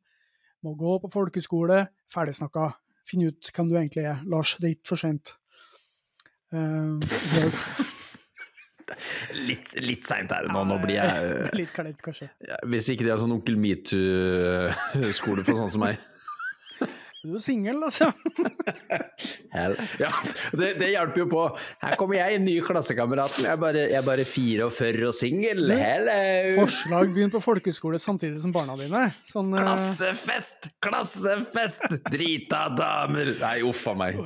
må gå på folkehøyskole, ferdigsnakka. Finn ut hvem du egentlig er. Lars, det er ikke for sent. Uh, [LAUGHS] Litt, litt seint er det nå. Nå blir jeg [LAUGHS] litt kleint, kanskje. Hvis ikke det er sånn onkel metoo-skole for sånn som meg. Du er singel, altså. [LAUGHS] Hell. Ja, det, det hjelper jo på. Her kommer jeg, nye klassekameraten. Jeg er bare, jeg er bare 44 og singel. Forslag begynn på folkeskole samtidig som barna dine. Sånn, eh, Klassefest! Klassefest! Drita damer! Nei, uff a meg.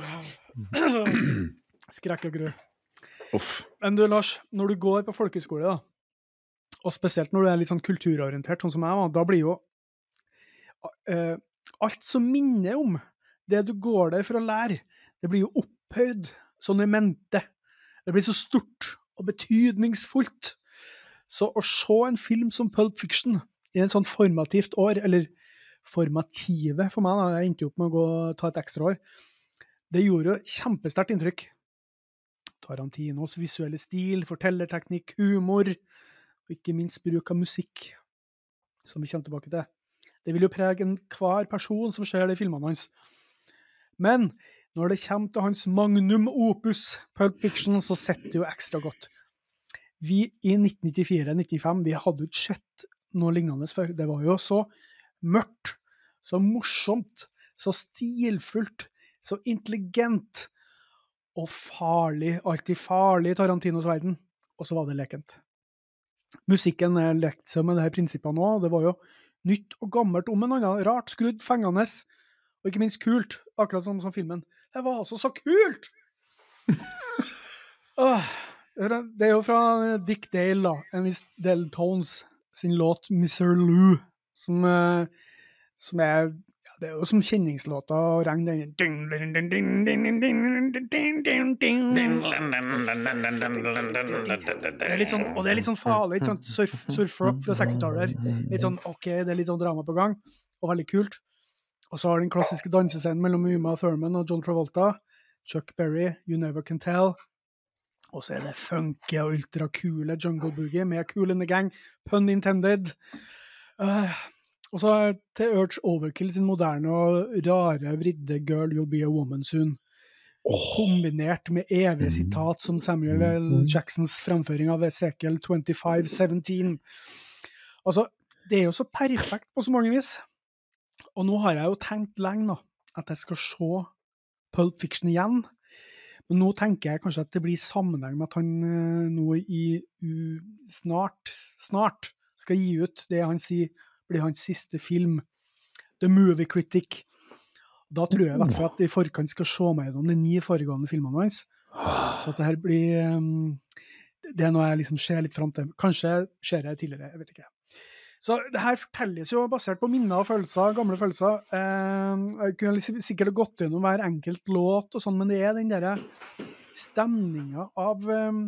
skrekk og gru. Uff. Men du, Lars, når du går på folkeskole, da, og spesielt når du er litt sånn kulturorientert, sånn som jeg var, da blir jo eh, alt som minner om det du går der for å lære, det blir jo opphøyd sånn i mente. Det blir så stort og betydningsfullt. Så å se en film som Pulp Fiction i en sånn formativt år, eller formative for meg, da, jeg endte jo opp med å gå, ta et ekstra år, det gjorde jo kjempesterkt inntrykk. Tarantinos visuelle stil, fortellerteknikk, humor, og ikke minst bruk av musikk, som vi kommer tilbake til. Det vil jo prege enhver person som ser de filmene hans. Men når det kommer til hans magnum opus, Pulp Fiction, så sitter det jo ekstra godt. Vi i 1994-1995 vi hadde jo ikke sett noe lignende før. Det var jo så mørkt, så morsomt, så stilfullt, så intelligent og farlig. Alltid farlig i Tarantinos verden. Og så var det lekent. Musikken er lekt seg med de prinsippene òg. Det var jo nytt og gammelt om en annen. Rart, skrudd, fengende. Og ikke minst kult, akkurat som, som filmen. Det var altså så kult! [LAUGHS] Det er jo fra Dick Dale, da. En del Tones. sin låt 'Mr. Lou', som, eh, som er Det er jo som kjenningslåta å regne den er sånn, Og det er litt sånn farlig. ikke sånn surf, surfrock fra 60-tallet. Litt sånn OK, det er litt sånn drama på gang, og veldig kult. Og så har den klassiske dansescenen mellom Uma Thurman og John Travolta. Chuck Berry, You Never Can Tell. Og så er det funky og ultrakule Jungle Boogie med Cool in the Gang, pun intended. Uh, og så til Urge Overkill sin moderne og rare, vridde Girl You'll Be a Woman Soon. Oh. Kombinert med evige sitat som Samuel L. Jacksons fremføring av Esekiel 2517. Altså, det er jo så perfekt på så mange vis. Og nå har jeg jo tenkt lenge nå, at jeg skal se Pulp Fiction igjen. Men nå tenker jeg kanskje at det blir sammenheng med at han uh, nå i u, snart, snart skal gi ut det han sier blir hans siste film, The Movie Critic. Da tror jeg i hvert fall at i forkant skal se meg gjennom de ni foregående filmene hans. Så at det her blir um, Det er noe jeg liksom ser litt fram til. Kanskje ser jeg tidligere, jeg vet ikke. Så det her fortelles jo basert på minner og følelser, gamle følelser. Eh, jeg kunne sikkert gått gjennom hver enkelt låt og sånn, men det er den derre stemninga av um,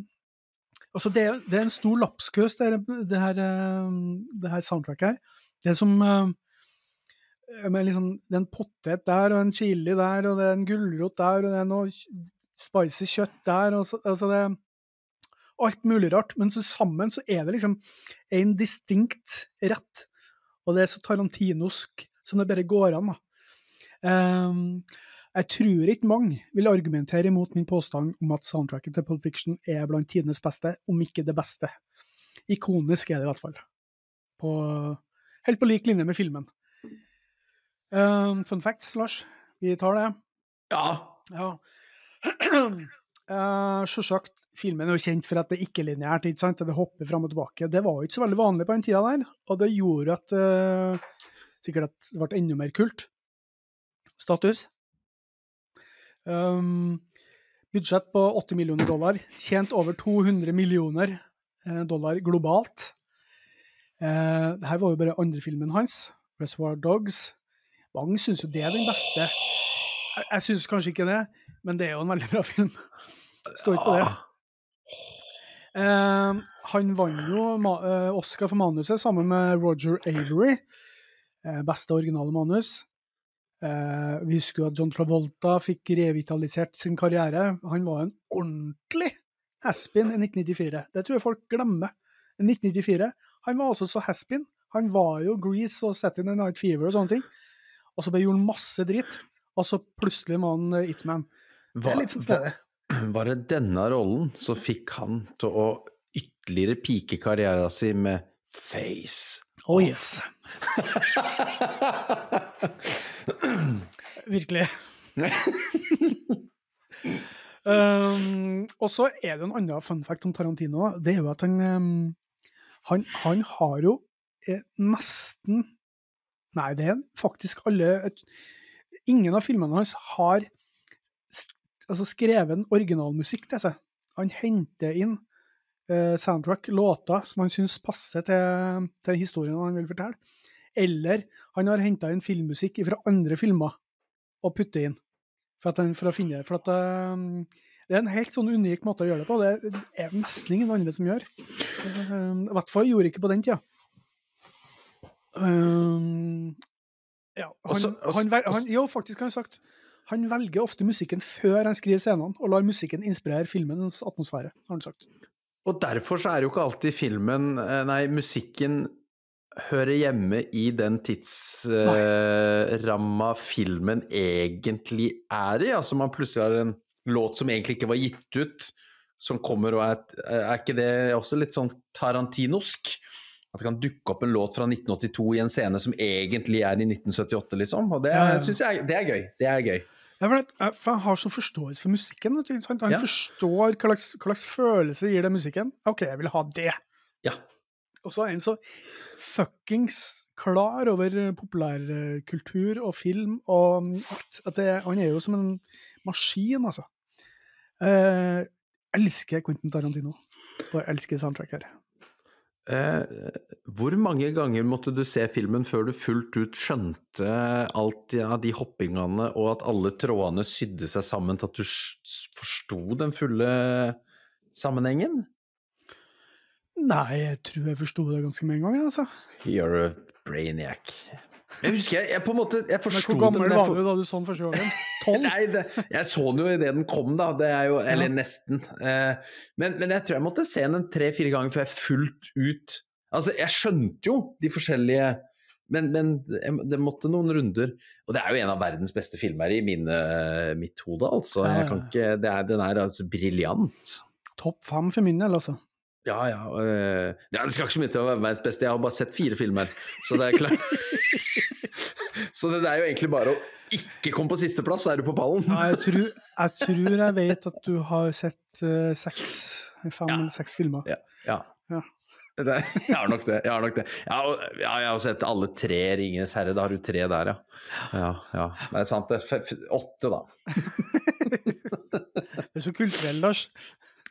Altså, det, er en stor lapskaus, det, her, det her soundtracket her. Det som med liksom, Det er en potet der, og en chili der, og det er en gulrot der, og det er noe spicy kjøtt der. og så, altså det alt mulig rart, men så sammen så er det liksom en distinkt rett. Og det er så tarantinosk som det bare går an. da. Um, jeg tror ikke mange vil argumentere imot min påstand om at soundtracket til Pulp Fiction er blant tidenes beste, om ikke det beste. Ikonisk er det i hvert fall. På, helt på lik linje med filmen. Um, fun facts, Lars. Vi tar det. Ja. ja. Uh, [CLEARS THROAT] Sjølsagt. filmen er jo kjent for at det er lineært, ikke sant? det hopper fram og tilbake. Det var jo ikke så veldig vanlig på den tida der, og det gjorde at uh, sikkert at det ble enda mer kult. Status. Um, budsjett på 80 millioner dollar. Tjent over 200 millioner uh, dollar globalt. Uh, Dette var jo bare andre filmen hans, 'Reservoir Dogs'. Wang syns jo det er den beste. Jeg, jeg syns kanskje ikke det, men det er jo en veldig bra film. Står ikke på det. Uh, han vant jo uh, Oscar for manuset sammen med Roger Avery. Uh, beste originale manus. vi husker jo at John Travolta fikk revitalisert sin karriere. Han var en ordentlig haspin i 1994. Det tror jeg folk glemmer. I 1994. Han var altså så haspin. Han var jo Grease og Saturday Night Fever og sånne ting. Og så ble gjort masse dritt. Og så plutselig var han Itman. Det er litt sånn stedet. [CLEARS THROAT] Var det denne rollen som fikk han til å ytterligere pike karrieren sin med Face Oh yes. [CLEARS THROAT] Virkelig. [LAUGHS] um, og så er det en annen fun fact om Tarantino. Det er jo at han um, han, han, har jo eh, nesten Nei, det er faktisk alle Ingen av filmene hans har altså skrevet originalmusikk til seg. Han henter inn uh, soundtrack, låter som han syns passer til, til, historien han vil fortelle. Eller han har henta inn filmmusikk fra andre filmer og puttet inn. For, han, for å finne for at, uh, Det er en helt sånn unik måte å gjøre det på. Det er nesten ingen andre som gjør. Uh, I hvert fall gjorde ikke på den tida. Um, ja, han, også, også, han, han, jo, faktisk har han sagt han velger ofte musikken før han skriver scenene, og lar musikken inspirere filmens atmosfære, har han sagt. Og derfor så er jo ikke alltid filmen, nei, musikken hører hjemme i den tidsramma filmen egentlig er i. Altså man plutselig har en låt som egentlig ikke var gitt ut, som kommer og er Er ikke det også litt sånn tarantinosk? At det kan dukke opp en låt fra 1982 i en scene som egentlig er i 1978, liksom. Og det Ja, ja. syns jeg det er gøy. Det er gøy. Ja, for, han for har sånn forståelse for musikken. Han Ja. forstår hva slags, hva slags følelse gir det musikken. OK, jeg vil ha det. Ja. Og så er han så fuckings klar over populærkultur og film og alt. At det, han er jo som en maskin, altså. Eh, elsker Quentin Tarantino, og jeg elsker soundtrack her. Eh, hvor mange ganger måtte du se filmen før du fullt ut skjønte alt av de hoppingene, og at alle trådene sydde seg sammen til at du forsto den fulle sammenhengen? Nei, jeg tror jeg forsto det ganske med en gang, altså. You're a brainiac. Jeg husker jeg, jeg på en måte Jeg forsto hvor gammel var du da du så den første gangen? Tolv? [LAUGHS] Nei, det, jeg så den jo idet den kom, da. Det er jo, eller nesten. Eh, men, men jeg tror jeg måtte se den tre-fire ganger før jeg fullt ut Altså, jeg skjønte jo de forskjellige men, men det måtte noen runder. Og det er jo en av verdens beste filmer i mine, mitt hode, altså. Jeg kan ikke, det er, den er altså briljant. Topp fem for min del, altså. Ja, ja. øh, Det skal ikke så mye til å være verdens beste. Jeg har bare sett fire filmer, så det er klart. [LAUGHS] så det er jo egentlig bare å ikke komme på sisteplass, så er du på pallen. Ja, jeg, tror, jeg tror jeg vet at du har sett uh, seks, fem Ja. eller seks filmer. Ja. ja. Ja. Det, [LAUGHS] jeg har nok det. Jeg har nok det. Jeg har, ja, jeg har sett alle tre Ringenes herre. Da har du tre der, ja. Ja, ja. Det er sant, det. F åtte, da. [LAUGHS] Det er så kulturell, Lars.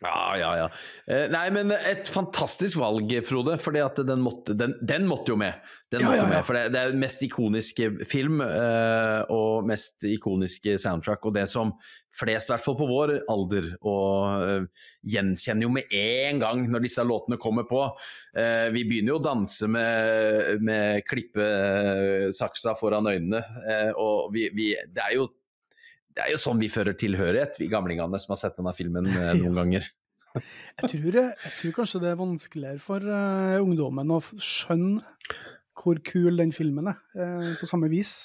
Ja, ja, ja. Eh, nei, men et fantastisk valg, Frode. For den, den, den måtte jo med. Den Ja, måtte ja, ja. med, For det, det er mest ikoniske film eh, og mest ikoniske soundtrack. Og det som flest, i hvert fall på vår alder, og eh, gjenkjenner jo med en gang når disse låtene kommer på. Eh, vi begynner jo å danse med, med klippesaksa foran øynene. eh, og vi, vi, det er jo det er jo sånn vi fører tilhørighet, vi gamlingene som har sett denne filmen eh, [LAUGHS] noen ganger. Jeg tror, jeg tror kanskje det er vanskeligere for eh, ungdommen å skjønne hvor kul den filmen er, eh, på samme vis.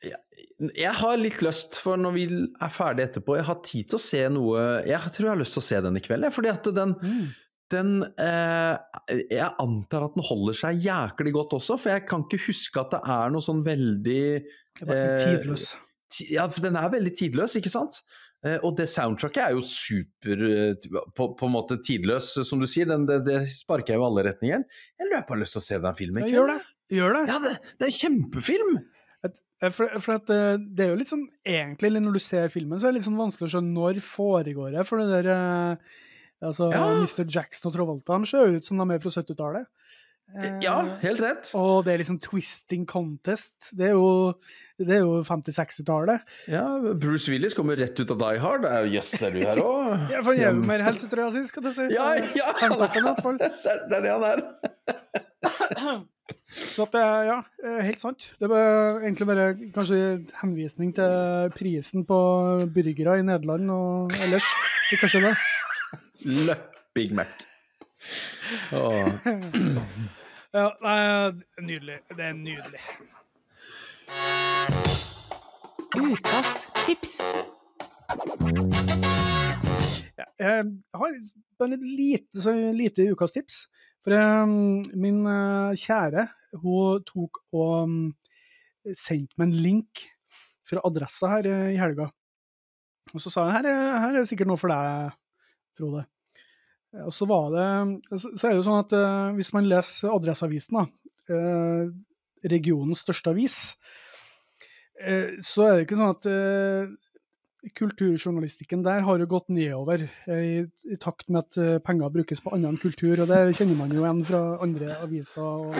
Jeg har litt lyst, for når vi er ferdige etterpå, jeg har tid til å se noe Jeg tror jeg har lyst til å se den i kveld, fordi at den, den eh, Jeg antar at den holder seg jæklig godt også, for jeg kan ikke huske at det er noe sånn veldig Det litt Eh, tidløs. ti- Ja, for den er veldig tidløs, ikke sant? Eh, og det soundtracket er jo super eh, på, på en måte tidløs, som du sier. Den, det, det sparker jo alle retninger. Jeg jeg har lyst til å se den filmen. Ja, gjør det. Gjør det. Ja, det, det er en kjempefilm! Eh, for, for at det er jo litt sånn, egentlig når du ser filmen, så er det litt sånn vanskelig å skjønne når foregår det. For det der altså, Ja. Mr. Jackson og Travolta han ser ut som de er fra 70-tallet. Eh, Ja, helt rett. Og det er liksom twisting contest. Det er jo, det er jo 50-60-tallet. Ja, Bruce Willis kommer rett ut av Die Hard. Det er jo Jøss, er du her òg? [LAUGHS] Ja, for han er jo mer helsetrøya si, skal du si. Ja, ja! Tanktoppen. [LAUGHS] Det er, det er det han er. [COUGHS] Så at det er, ja, eh, helt sant. Det var egentlig bare kanskje henvisning til prisen på burgere i Nederland og ellers. Det er Kanskje det. [LAUGHS] Løp Big Mac. Åh. [COUGHS] Ja, nei, nydelig. Det er nydelig. Ukas tips. Ja, jeg har bare et lite, lite ukas tips. For um, min uh, kjære, hun tok og um, sendte meg en link fra adressa her uh, i helga. Og så sa hun her, er- her er sikkert noe for deg, Frode. Eh, Og så var det Så så er det jo sånn at eh, hvis man leser Adresseavisen, da, eh, regionens største avis, eh, så er det ikke sånn at eh, kulturjournalistikken der har jo gått nedover eh, i, i takt med at eh, penger brukes på annen kultur, og det kjenner man jo igjen fra andre aviser og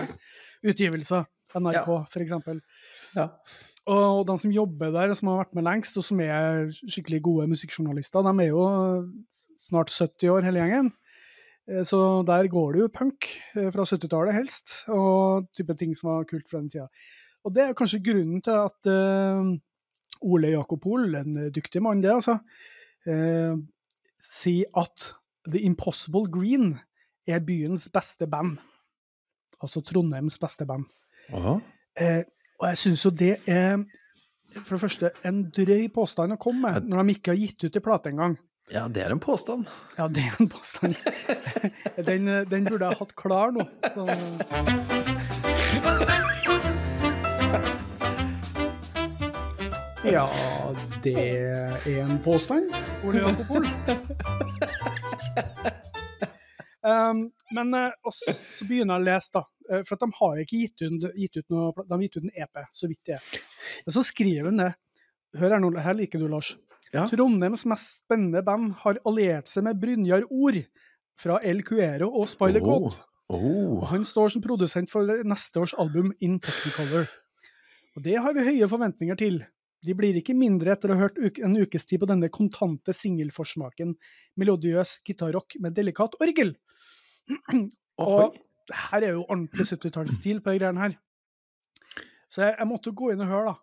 utgivelser. NRK, Ja. eksempel. Ja. Og de som jobber der, som har vært med lengst, og som er skikkelig gode musikkjournalister, de er jo snart 70 år, hele gjengen. Eh, Så der går det jo punk eh, fra 70-tallet helst, og type ting som var kult fra den tida. Og det er kanskje grunnen til at uh, Ole Jakob Hoel, en dyktig mann det, altså, uh, sier at The Impossible Green er byens beste band. altså Trondheims beste band. Eh, og jeg syns jo det er for det første en drøy påstand å komme med, når de ikke har gitt ut en plate engang. Ja, det er en påstand. Ja, det er en påstand. [LAUGHS] den, eh, den burde jeg hatt klar nå. Så, ja, det er en påstand. Ole Jakob Ol. Um, men uh, så begynner jeg å lese, da. Eh, For de har ikke gitt ut, gitt ut noe De har gitt ut en EP, så vidt det er. Men så skriver han det. Hør her nå, her liker du, Lars. Ja. Trondheims mest spennende band har alliert seg med Brynjar Ord fra El Cuero og Spider-God. Og Oh. han står som produsent for neste års album In Technicolor. Og det har vi høye forventninger til. De blir ikke mindre etter å ha hørt en ukes tid på denne kontante singelforsmaken, melodiøs gitarrock med delikat orgel. Og her er jo ordentlig 70-tallsstil på de greiene her. Så jeg, jeg måtte gå inn og høre, da.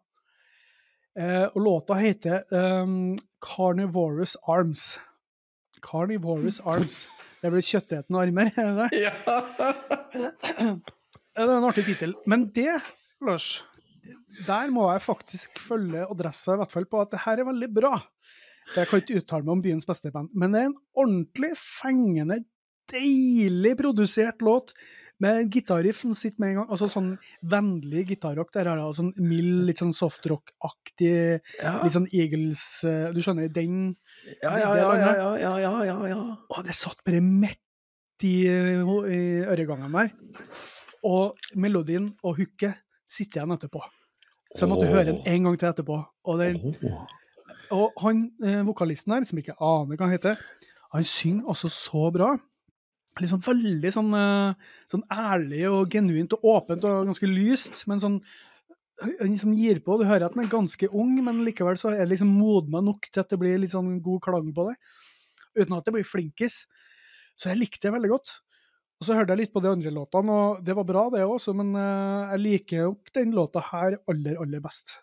Eh, og låta heter um, Carnivorous Arms. Carnivorous [LAUGHS] Arms. Det blir kjøttetende armer, er det det? Ja. [CLEARS THROAT] Det er en artig tittel. Men det, Lars, der må jeg faktisk følge adressa i hvert fall på at det her er veldig bra. Jeg kan ikke uttale meg om byens beste band, men det er en ordentlig fengende, deilig produsert låt med en gitarriff som sitter med en gang. Altså sånn vennlig gitarrock. Der er det sånn mild, litt sånn softrock-aktig, Ja. litt sånn Eagles eh, Du skjønner, den Ja, ja, ja, ja, ja, ja, ja, ja, ja. Å, det satt bare midt i, i øregangen der. Og melodien og hooket sitter igjen etterpå. Så jeg måtte oh. høre den en gang til etterpå. Og, den, Oh. og han eh, vokalisten her, som ikke aner hva han heter, han synger altså så bra. Liksom veldig sånn, eh, sånn ærlig og genuint og åpent og ganske lyst, men sånn han liksom gir på. Du hører at han er ganske ung, men likevel så er det liksom modna nok til at det blir litt sånn god klang på det. Uten at det blir flinkis. Så jeg likte det veldig godt. Og så hørte jeg litt på de andre låtene, og det var bra det også, men eh, jeg liker nok den låta her aller, aller best.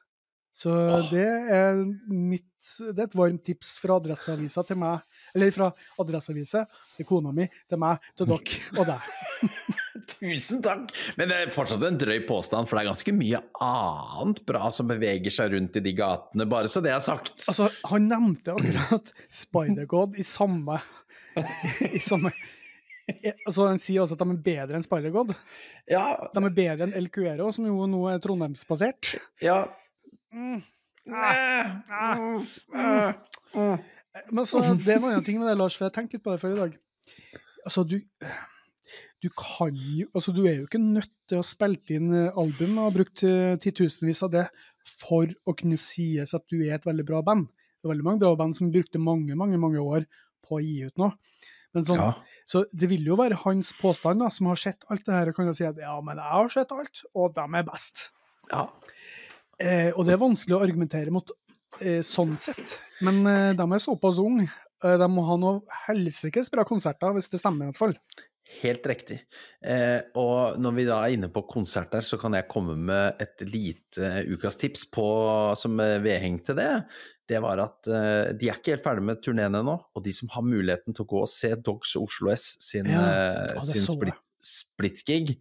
Så det er mitt Det er et varmt tips fra Adresseavisa til meg, eller fra Adresseavisa til kona mi, til meg, til dere og deg. [LAUGHS] Tusen takk! Men det er fortsatt en drøy påstand, for det er ganske mye annet bra som beveger seg rundt i de gatene, bare så det er sagt. Altså, han nevnte akkurat Spider-God i samme i samme så Han sier også at de er bedre enn Spider-God. Ja, De er bedre enn El Cuero, som jo nå er trondheimsbasert. ja. Mm. Ah. Ah. mm. Men så, [LAUGHS] det er en annen ting med det, Lars, for jeg tenkte litt på det før i dag. Altså, du, du kan jo Altså, du er jo ikke nødt til å spille inn eh, album og ha brukt eh, titusenvis av det for å kunne sies at du er et veldig bra band. Det er veldig mange bra band som brukte mange, mange, mange år på å gi ut noe. Men sånn, Ja. Så det vil jo være hans påstand, da, som har sett alt det her, og kan si at ja, men jeg har sett alt, og de er best. ja. Eh, og det er vanskelig å argumentere mot sånn sett, men eh, de er såpass unge. Eh, de må ha noe helsikes bra konserter, hvis det stemmer i hvert fall. Helt riktig. Eh, og når vi da er inne på konserter, så kan jeg komme med et lite ukas tips på, som eh, vedheng til det. Det var at eh, de er ikke helt ferdig med turneen ennå, og de som har muligheten til å gå og se Dogs Oslo S sin, Ja. eh, Ja, sin split, splitgig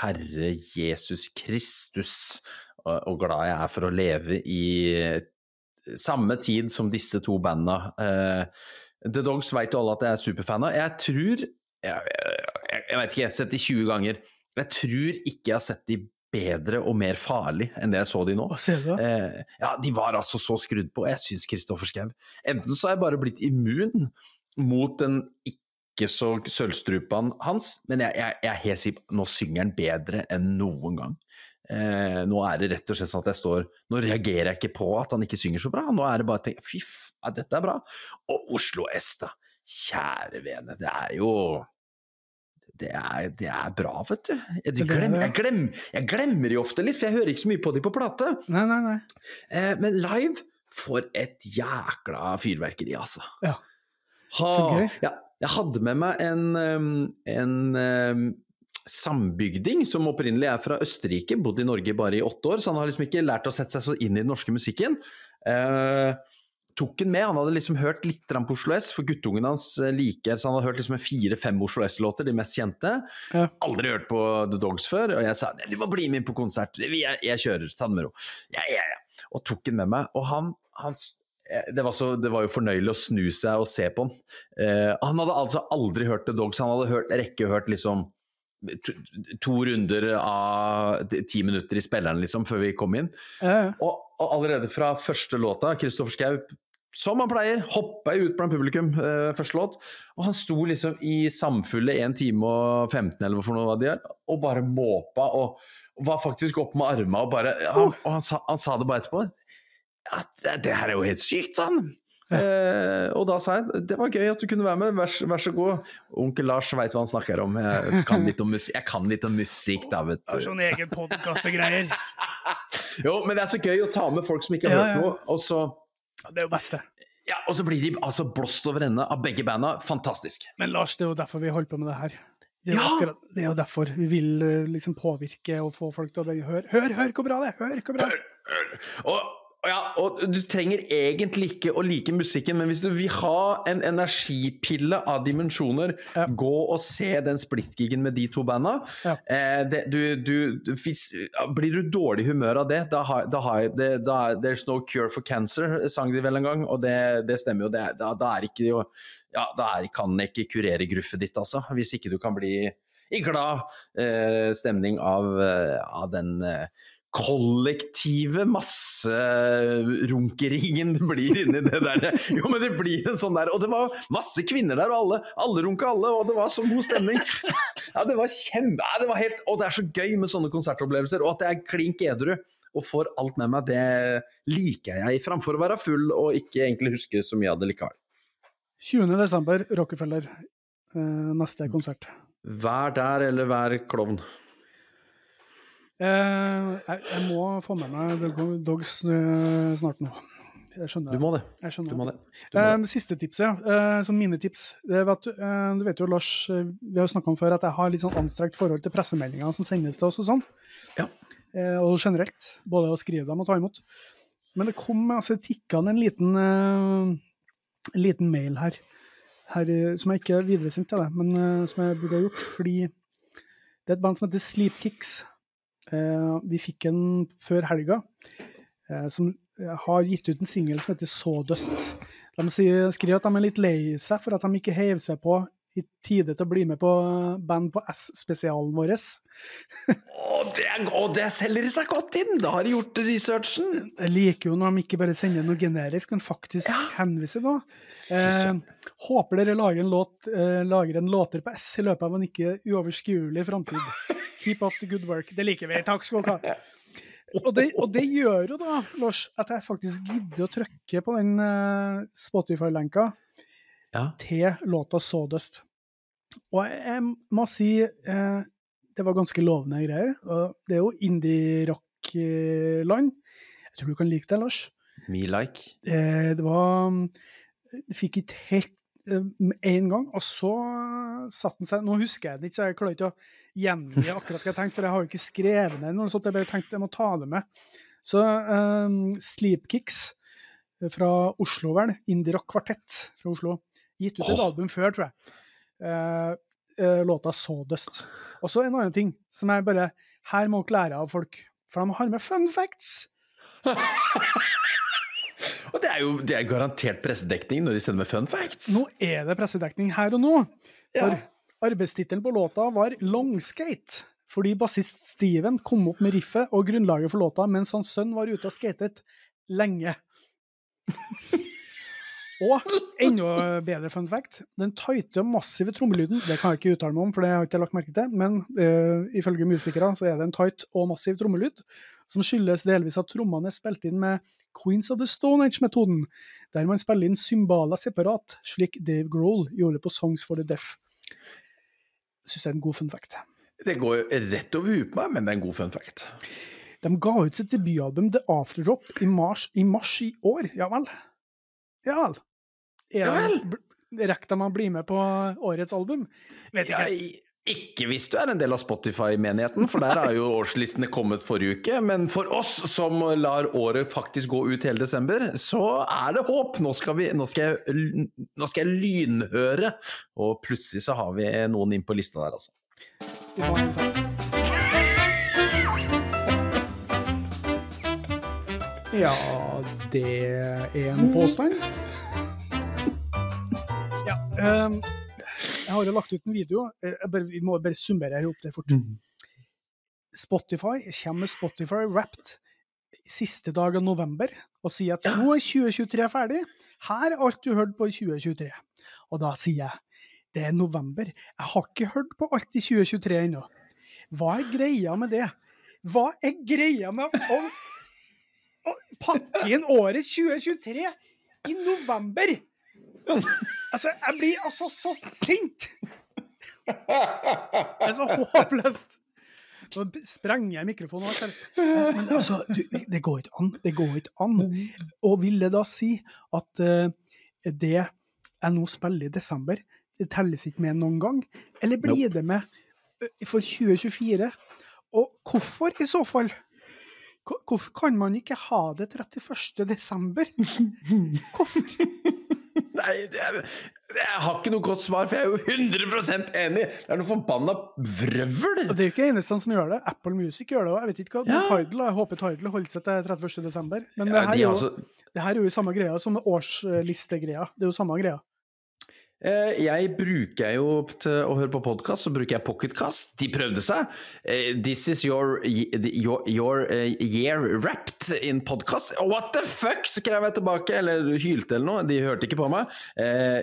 Herre Jesus Kristus, og, glad jeg er for å leve i eh, samme tid som disse to bandene. Uh, The Dogs vet jo alle at jeg er superfan av. Jeg tror jeg, jeg, jeg vet ikke, jeg har sett de 20 ganger. Jeg tror ikke jeg har sett de bedre og mer farlig enn det jeg så de nå. Eh, ja, de var altså så skrudd på. Jeg syns Kristoffer Schou Enten så har jeg bare blitt immun mot den ikke så sølvstrupene hans, men jeg, jeg, jeg er helt sikker nå synger han bedre enn noen gang. Eh, nå er det rett og slett sånn at jeg står Nå reagerer jeg ikke på at han ikke synger så bra. Nå er det bare å tenke fy f, ja, dette er bra. Og Oslo S, da. Kjære vene, det er jo det er, det er bra, vet du. Jeg, er glemmer, jeg, glemmer, jeg glemmer de ofte litt, for jeg hører ikke så mye på de på plate. Nei, nei, nei. Eh, men live, for et jækla fyrverkeri, altså. Ja. Ha, Så gøy. Ja, jeg hadde med meg en, en, en sambygding som opprinnelig er fra Østerrike, bodd i Norge bare i åtte år, så han har liksom ikke lært å sette seg så inn i den norske musikken. Eh, tok han med. Han hadde liksom hørt litt på Oslo S, for guttungen hans eh, liker Så han hadde hørt liksom fire-fem Oslo S-låter, de mest kjente. Ja. Aldri hørt på The Dogs før. Og jeg sa du må bli med på konsert. Jeg, jeg kjører, ta det med ro. Ja, ja, ja. Og tok han med meg. Og han, han eh, det var, så, det var jo fornøyelig å snu seg og se på han. Eh, han hadde altså aldri hørt The Dogs. Han hadde hørt, rekkehørt liksom to, to runder av ti minutter i spilleren, liksom, før vi kom inn. Ja. Og, og allerede fra første låta, Kristoffer Schou, som han pleier, hoppa ut blant publikum eh, første låt. Og han sto liksom i samfulle 1 time og 15 eller hvorfor noe de er, og bare måpa og, og var faktisk opp med arma og bare han, Og han sa, han sa det bare etterpå. Ja, det, det her er jo helt sykt, sa han. Eh, og da sa jeg det var gøy at du kunne være med, vær, så- vær så god. Onkel Lars veit hva han snakker om. Jeg kan litt om, mus jeg kan litt om musikk, da, vet har du. sånn egen podkast og greier. [LAUGHS] Jo, men det er så gøy å ta med folk som ikke har Ja, hørt ja. noe, og så Det er jo beste. Ja, og så blir de altså blåst over ende av begge banda. Fantastisk. Men Lars, det er jo derfor vi holder på med det her. Det er jo, Ja! akkurat, det er jo derfor vi vil eh, liksom påvirke og få folk til å høre Hør, hør hvor bra det er! Hør hvor bra det er! Og ja, og du trenger egentlig ikke å like musikken, men hvis du vil ha en energipille av dimensjoner, Ja. gå og se den splittgigen med de to banda. Ja. Eh, det, du, du, hvis, blir du dårlig i humør av det, da har, da har det, da, er- There's no cure for cancer, sang de vel en gang, og det, det stemmer jo. Det, da, da er ikke jo ja, da er, kan jeg ikke kurere gruffet ditt, altså. Hvis ikke du kan bli i glad eh, stemning av, eh, av den eh, kollektive masserunkeringen det [LAUGHS] blir inni det der. Jo, men det blir en sånn der Og det var masse kvinner der, og alle, alle runka alle, og det var så god stemning. [LAUGHS] Ja, det var kjempe... Ja, det var helt Og det er så gøy med sånne konsertopplevelser, og at jeg er klink edru og får alt med meg, det liker jeg, framfor å være full og ikke egentlig huske så mye av det likevel. 20. desember, Rockefeller. eh, neste konsert. Vær der, eller vær klovn. Eh, jeg, jeg må få med meg Dogs eh, snart nå. Jeg skjønner. Du må det. Du må det. Du må Eh, det. siste tipset, ja. Sånn minitips. Det er at, du vet jo, Lars, vi har jo snakka om før at jeg har litt sånn anstrengt forhold til pressemeldinger som sendes til oss og sånn. Ja. Og generelt. Både å skrive dem og ta imot. Men det kom altså tikka en liten, en liten mail her, her som jeg ikke videresendte til deg, men som jeg burde ha gjort. Fordi det er et band som heter Sleepkicks. Eh, vi fikk en før helga, eh, som eh, har gitt ut en singel som heter Sawdust. De skriver at de er litt lei seg for at de ikke heiv seg på i tide til å bli med på band på S-spesialen vår. [LAUGHS] Å, det, å, det selger seg godt inn! Da har de gjort researchen. Jeg liker jo når de ikke bare sender noe generisk, men faktisk Ja. henviser noe. Eh, håper dere lager en, låt, eh, lager en låter på S i løpet av en ikke uoverskuelig framtid. [LAUGHS] Keep up the good work. Det liker vi. Takk skal dere ha. Og det, og det gjør jo da, Lars, at jeg faktisk gidder å trykke på den eh, Spotify-lenka Ja. til låta 'Sawdust'. Og jeg, må si eh, det var ganske lovende greier. Det er jo indie-rock-land. Jeg tror du kan like det, Lars. Me like. Eh, det var Det fikk ikke helt eh, med en gang, og så satte den seg Nå husker jeg det ikke, så jeg klarer ikke å gjengi [LAUGHS] akkurat hva jeg tenkte, for jeg har jo ikke skrevet ned noe sånt. Jeg bare tenkte jeg må ta det med. Så um, Sleepkicks fra Oslo, vel. Indie-rock kvartett fra Oslo. Gitt ut et oh. album før, tror jeg. Uh, uh, låta 'Sawdust'. Og så en annen ting som jeg bare Her må dere lære av folk, for de har med fun facts. [LAUGHS] Og det er jo det er garantert pressedekning når de sender med fun facts. Nå er det pressedekning her og nå. For Ja. arbeidstittelen på låta var 'Longskate'. Fordi bassist Steven kom opp med riffet og grunnlaget for låta mens hans sønn var ute og skatet lenge. [LAUGHS] Og enda bedre fun fact, den tighte massive trommelyden, det kan jeg ikke uttale meg om, for det har jeg ikke lagt merke til, men uh, ifølge musikere så er det en tight og massiv trommelyd, som skyldes delvis at trommene er spilt inn med Queens of the Stone Age-metoden, der man spiller inn symbaler separat, slik Dave Grohl gjorde på Songs for the Deaf. Syns jeg er en god fun fact. Det går jo rett over huet på meg, men det er en god fun fact. De ga ut sitt debutalbum The Afterrop i mars, i mars i år, ja vel? Ja vel. Er Ja vel. Rekker de å bli med på årets album? Vet ikke. Ja, Ikke hvis du er en del av Spotify-menigheten, for der har jo årslistene kommet forrige uke. Men for oss som lar året faktisk gå ut hele desember, så er det håp! Nå skal, vi, nå skal, jeg, nå skal jeg lynhøre, og plutselig så har vi noen inn på lista der, altså. Vi må ha. Ja, det er en påstand. Ehm, jeg har jo lagt ut en video. Eh, bare, vi må bare summere her opp det fort. Spotify kommer med Spotify Wrapped siste dag av november og sier at nå er 2023 ferdig. Her er alt du hørte på i 2023. Og da sier jeg det er november. Jeg har ikke hørt på alt i 2023 ennå. Hva er greia med det? Hva er greia med å, å pakke inn året 2023 i november? Altså, jeg blir altså så sint! Det er så håpløst. Nå sprenger jeg mikrofonen. og alt her. Men altså, det går ikke an. Det går ikke an. Og vil det da si at eh, det jeg nå spiller i desember, det telles ikke med noen gang? Eller blir det med for 2024? Og hvorfor i så fall? Hvorfor kan man ikke ha det 31. desember? [LAUGHS] Hvorfor? Jeg, er, jeg har ikke noe godt svar, for jeg er jo 100 enig! Det er noe forbanna vrøvl! Og det er jo ikke eneste som gjør det. Apple Music gjør det òg. Jeg vet ikke hva Ja. Tidal, jeg håper Tidal holder seg til 31. desember. Men Ja, det, her de er jo, altså- det her er jo samme greia som årslistegreia. Det er jo samme greia. Eh, Jeg bruker jo til å høre på podkast, så bruker jeg Pocketcast. De prøvde seg. Eh, This is your, your, your eh, year wrapped in podcast. What the fuck, skrev jeg tilbake, eller hylte eller noe. De hørte ikke på meg.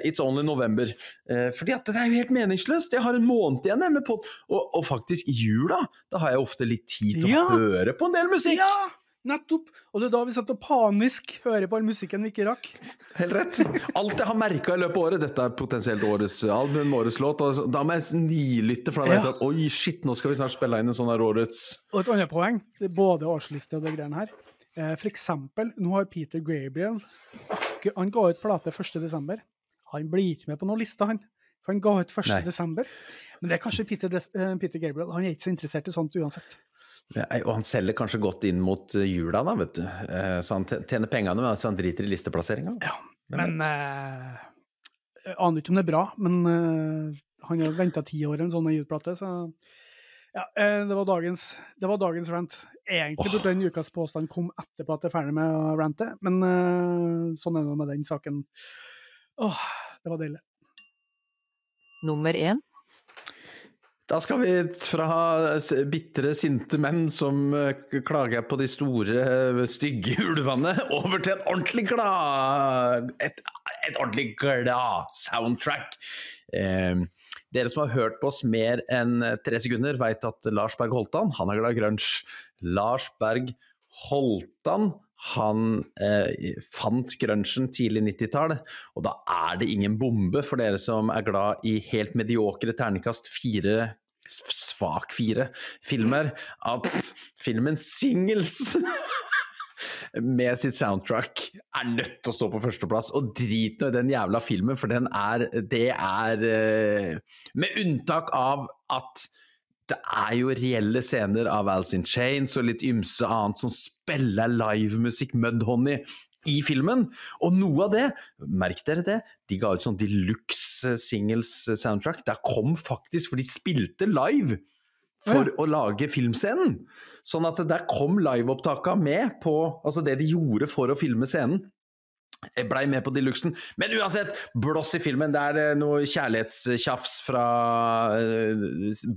It's only November. Fordi at det er jo helt meningsløst. Jeg har en måned igjen med pod... Og, og faktisk i jula, da har jeg ofte litt tid til Ja. å høre på en del musikk. Ja, nettopp! Og det er da vi satt og panisk hører på all musikken vi ikke rakk. Helt rett. Alt jeg har merka i løpet av året, dette er potensielt årets album, årets låt, og da må jeg nilytte, for da vet jeg Ja. at oi, shit, nå skal vi snart spille inn en sånn her årets Og et annet poeng, det er både årsliste og det greiene her. Eh, For eksempel, nå har Peter Gabriel Han ga ut plate 1. desember. Han blir ikke med på noen liste, han. For han ga ut 1. Desember. Men det er kanskje Peter, eh, Peter Gabriel. Han er ikke så interessert i sånt uansett. Nei, Og han selger kanskje godt inn mot eh, jula, da, vet du. Eh, Så han tjener pengene men han driter i listeplasseringa. Ja, men eh, Jeg aner ikke om det er bra, men eh, han har venta ti år eller en sånn med så ja, eh, det var dagens, det var dagens rant. Egentlig burde den ukas påstand komme etterpå at jeg er ferdig med å rante, men eh, sånn er det med den saken. Åh, det var deilig. Nummer én. Da skal vi fra bitre, sinte menn som eh, klager på de store, eh, stygge [LAUGHS] ulvene, over til en ordentlig glad Et, et ordentlig glad soundtrack. Eh, dere som har hørt på oss mer enn tre sekunder, veit at Lars Berg Holtan, han er glad i grunge. Lars Berg Holtan han eh, fant grunchen tidlig 90-tall, og da er det ingen bombe for dere som er glad i helt mediokre terningkast fire svak fire filmer, at filmen Singles [LAUGHS] med sitt soundtrack er nødt til å stå på førsteplass. Og drit nå i den jævla filmen, for den er Det er eh, Med unntak av at det er jo reelle scener av Alice in Chains og litt ymse annet som spiller livemusikk Mudhoney i filmen. Og noe av det, merk dere det, de ga ut sånn deluxe singles soundtrack. Der kom faktisk, for de spilte live for å lage filmscenen. Sånn at der kom liveopptaka med på altså det de gjorde for å filme scenen. Jeg blei med på deluxen. Men uansett, blås i filmen. Det er eh, noe kjærlighetstjafs fra eh,